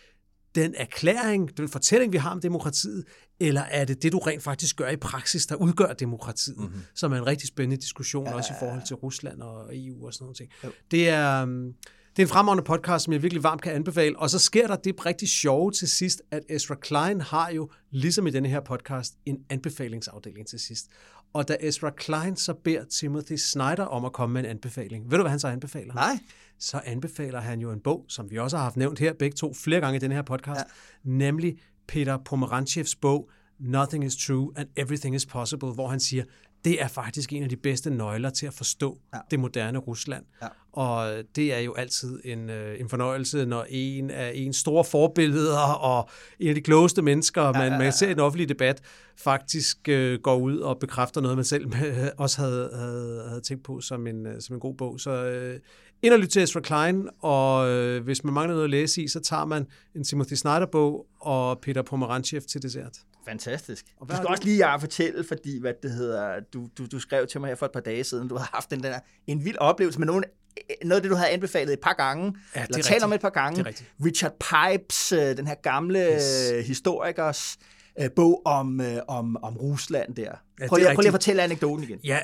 [SPEAKER 2] den erklæring, den fortælling, vi har om demokratiet, eller er det det, du rent faktisk gør i praksis, der udgør demokratiet, mm-hmm. som er en rigtig spændende diskussion, ja, også i forhold til Rusland og EU og sådan noget. ting. Det er, um, det er en fremragende podcast, som jeg virkelig varmt kan anbefale. Og så sker der det rigtig sjove til sidst, at Ezra Klein har jo, ligesom i denne her podcast, en anbefalingsafdeling til sidst. Og da Ezra Klein så beder Timothy Snyder om at komme med en anbefaling, ved du, hvad han så anbefaler?
[SPEAKER 1] Nej.
[SPEAKER 2] Så anbefaler han jo en bog, som vi også har haft nævnt her begge to flere gange i den her podcast, ja. nemlig Peter Pomeranchevs bog Nothing is True and Everything is Possible, hvor han siger, det er faktisk en af de bedste nøgler til at forstå ja. det moderne Rusland. Ja. Og det er jo altid en, øh, en fornøjelse, når en af ens store forbilleder og en af de klogeste mennesker, ja, man, man ser i den offentlige debat, faktisk øh, går ud og bekræfter noget, man selv også havde, havde, havde tænkt på som en, øh, som en god bog. Så øh, ind og lytte til Ezra Klein, og øh, hvis man mangler noget at læse i, så tager man en Timothy Snyder-bog og Peter Pomerantjev til dessert.
[SPEAKER 1] Fantastisk. Og du skal også lige at fortælle, fordi hvad det hedder, du, du, du skrev til mig her for et par dage siden, du har haft den der, en vild oplevelse med nogen, noget af det, du havde anbefalet et par gange, ja, eller talt om et par gange. Richard Pipes, øh, den her gamle yes. historikers øh, bog om, øh, om, om Rusland der. Ja, prøv, lige, prøv lige at fortælle anekdoten igen.
[SPEAKER 2] Ja,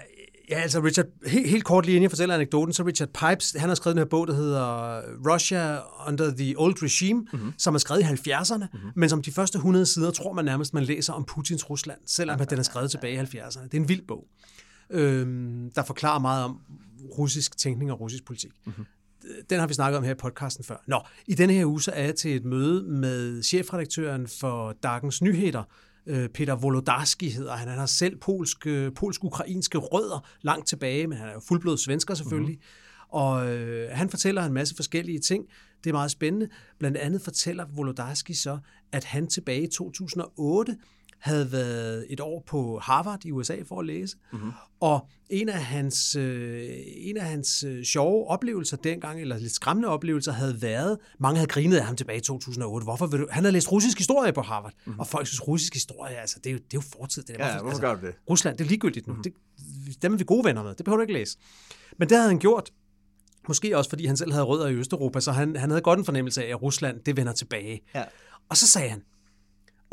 [SPEAKER 2] Ja, altså Richard, helt, helt kort lige inden jeg fortæller anekdoten, så Richard Pipes, han har skrevet den her bog, der hedder Russia Under the Old Regime, mm-hmm. som er skrevet i 70'erne, mm-hmm. men som de første 100 sider tror man nærmest, man læser om Putins Rusland, selvom ja, den er skrevet tilbage i 70'erne. Det er en vild bog, øhm, der forklarer meget om russisk tænkning og russisk politik. Mm-hmm. Den har vi snakket om her i podcasten før. Nå, i denne her uge så er jeg til et møde med chefredaktøren for Dagens Nyheder, Øh, Peter Wolodarski hedder han. Han har selv polsk, øh, polsk-ukrainske rødder langt tilbage, men han er jo fuldblodet svensker selvfølgelig. Mm-hmm. Og øh, han fortæller en masse forskellige ting. Det er meget spændende. Blandt andet fortæller Wolodarski så, at han tilbage i 2008 havde været et år på Harvard i USA for at læse. Mm-hmm. Og en af hans, øh, en af hans øh, sjove oplevelser dengang, eller lidt skræmmende oplevelser, havde været, mange havde grinet af ham tilbage i 2008. Hvorfor vil du? Han havde læst russisk historie på Harvard, mm-hmm. og folk synes, russisk historie, altså, det er jo, det er jo fortid. Det
[SPEAKER 1] er, ja, hvorfor altså, gør du det?
[SPEAKER 2] Rusland, det er ligegyldigt nu. Mm-hmm. Det, dem er vi gode venner med. Det behøver du ikke læse. Men det havde han gjort, Måske også, fordi han selv havde rødder i Østeuropa, så han, han havde godt en fornemmelse af, at Rusland, det vender tilbage. Ja. Og så sagde han,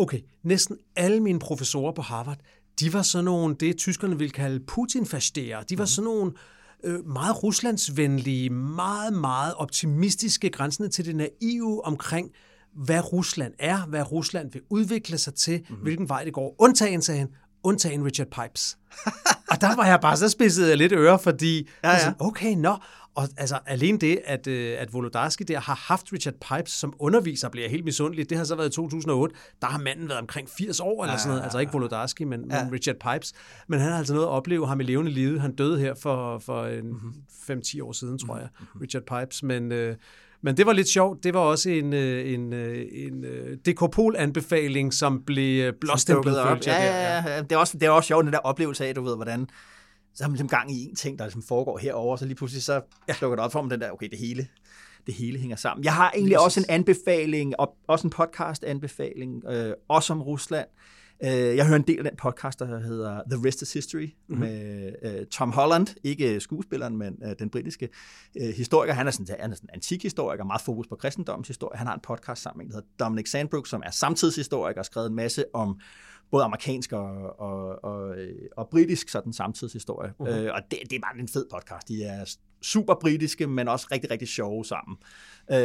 [SPEAKER 2] okay, næsten alle mine professorer på Harvard, de var sådan nogle, det tyskerne ville kalde putin De var mhm. sådan nogle øh, meget ruslandsvenlige, meget, meget optimistiske, grænsende til det naive omkring, hvad Rusland er, hvad Rusland vil udvikle sig til, mm-hmm. hvilken vej det går. Undtagen, sagde han, undtagen Richard Pipes. (laughs) og der var jeg bare så spidset lidt øre, fordi, ja, ja. Sådan, okay, nå, og altså alene det, at, øh, at Volodarski der har haft Richard Pipes som underviser, bliver helt misundelig. Det har så været i 2008. Der har manden været omkring 80 år eller sådan noget. Altså ikke Volodarski, men, ja. men Richard Pipes. Men han har altså noget at opleve ham i levende livet. Han døde her for, for en mm-hmm. 5-10 år siden, tror jeg, mm-hmm. Richard Pipes. Men... Øh, men det var lidt sjovt. Det var også en, øh, en, øh, en, en Dekopol-anbefaling, som blev blåstemplet.
[SPEAKER 1] Ja, ja, ja. Det er, også, det er også sjovt, den der oplevelse af, du ved, hvordan så har man ligesom gang i en ting, der ligesom foregår herover, så lige pludselig så ja. slukker det op for den der, okay, det hele, det hele hænger sammen. Jeg har egentlig også en anbefaling, og også en podcast-anbefaling, øh, også om Rusland. Øh, jeg hører en del af den podcast, der hedder The Rest is History, mm-hmm. med øh, Tom Holland, ikke skuespilleren, men øh, den britiske øh, historiker. Han er sådan, han er sådan en antikhistoriker, meget fokus på kristendommens historie. Han har en podcast sammen med, der hedder Dominic Sandbrook, som er samtidshistoriker og skrevet en masse om både amerikansk og, og, og, og britisk sådan samtidshistorie. Uh-huh. Øh, og det, det er bare en fed podcast. De er super britiske, men også rigtig, rigtig sjove sammen. Øh,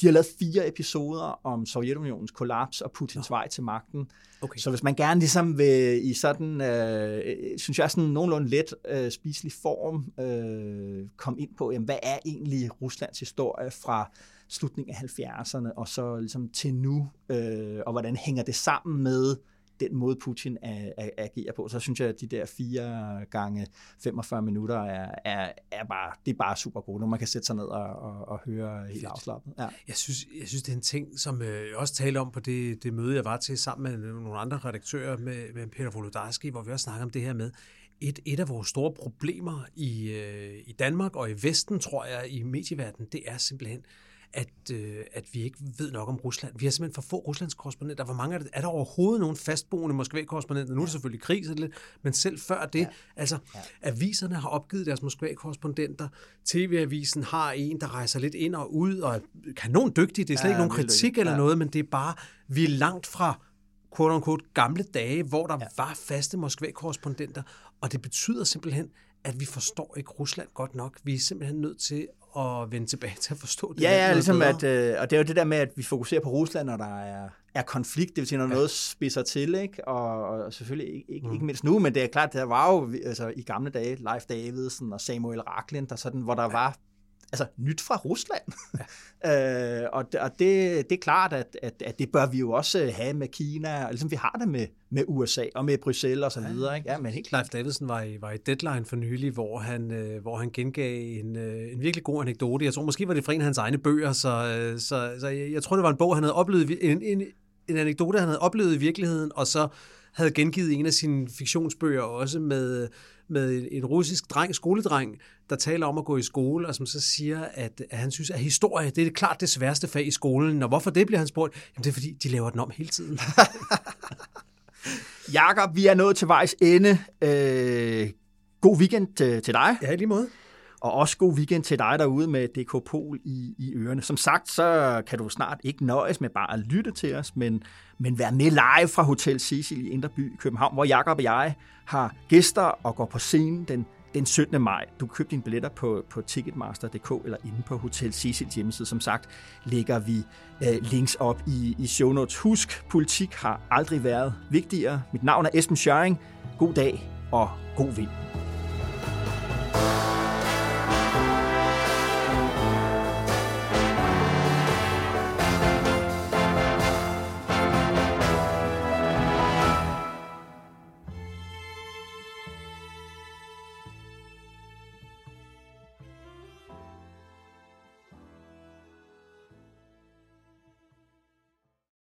[SPEAKER 1] de har lavet fire episoder om Sovjetunionens kollaps og Putins vej til magten. Okay. Så hvis man gerne ligesom vil i sådan, øh, synes jeg, sådan nogenlunde let øh, spiselig form øh, komme ind på, jamen, hvad er egentlig Ruslands historie fra slutningen af 70'erne og så ligesom til nu, øh, og hvordan hænger det sammen med den måde, Putin agerer på. Så synes jeg, at de der fire gange 45 minutter er, er, er bare, det er bare super gode, når man kan sætte sig ned og, og, og høre helt Fedt. afslappet. Ja.
[SPEAKER 2] Jeg, synes, jeg synes, det er en ting, som øh, jeg også talte om på det, det møde, jeg var til sammen med nogle andre redaktører med, med Peter Volodarski, hvor vi også snakker om det her med, et, et af vores store problemer i, øh, i Danmark og i Vesten, tror jeg, i medieverdenen, det er simpelthen, at, øh, at vi ikke ved nok om Rusland. Vi har simpelthen for få Ruslands korrespondenter. Hvor mange er, det? er der overhovedet nogen fastboende Moskva-korrespondenter? Nu er det selvfølgelig krig, så lidt, men selv før det, ja. altså ja. aviserne har opgivet deres Moskva-korrespondenter. TV-avisen har en, der rejser lidt ind og ud, og er kanon dygtig. Det er slet ja, ikke nogen kritik ja. eller noget, men det er bare, vi er langt fra quote unquote, gamle dage, hvor der ja. var faste Moskva-korrespondenter, og det betyder simpelthen, at vi forstår ikke Rusland godt nok. Vi er simpelthen nødt til at vende tilbage til at forstå det.
[SPEAKER 1] Ja, ja ligesom at, øh, og det er jo det der med, at vi fokuserer på Rusland, når der er, er konflikt, det vil sige, når ja. noget spidser til, ikke? Og, og selvfølgelig ikke, ikke, mm. ikke mindst nu, men det er klart, der var jo altså, i gamle dage Leif Davidsen og Samuel Racklin, der sådan, hvor der ja. var altså nyt fra Rusland. Ja. (laughs) øh, og og det, det er klart, at, at, at det bør vi jo også have med Kina, og ligesom vi har det med, med USA og med Bruxelles og så videre. Ikke? Ja, men helt
[SPEAKER 2] Leif Davidsen var i, var i Deadline for nylig, hvor han, øh, hvor han gengav en, øh, en virkelig god anekdote. Jeg tror måske var det fra en af hans egne bøger, så, øh, så, så jeg, jeg tror, det var en bog, han havde oplevet, en, en, en anekdote, han havde oplevet i virkeligheden, og så havde gengivet en af sine fiktionsbøger også med, med en russisk dreng, skoledreng, der taler om at gå i skole, og som så siger, at, at han synes, at historie, det er klart det sværeste fag i skolen. Og hvorfor det, bliver han spurgt? Jamen det er, fordi de laver den om hele tiden. (laughs)
[SPEAKER 1] Jakob, vi er nået til vejs ende. Øh, god weekend øh, til dig.
[SPEAKER 2] Ja, lige måde.
[SPEAKER 1] Og også god weekend til dig derude med DK Pol i, i ørerne. Som sagt, så kan du snart ikke nøjes med bare at lytte til os, men, men være med live fra Hotel Cecil i Inderby, København, hvor Jakob og jeg har gæster og går på scenen den, den 17. maj. Du kan købe dine billetter på, på ticketmaster.dk eller inde på Hotel Cecils hjemmeside. Som sagt lægger vi øh, links op i, i show notes. Husk, politik har aldrig været vigtigere. Mit navn er Esben Schøring. God dag og god vind.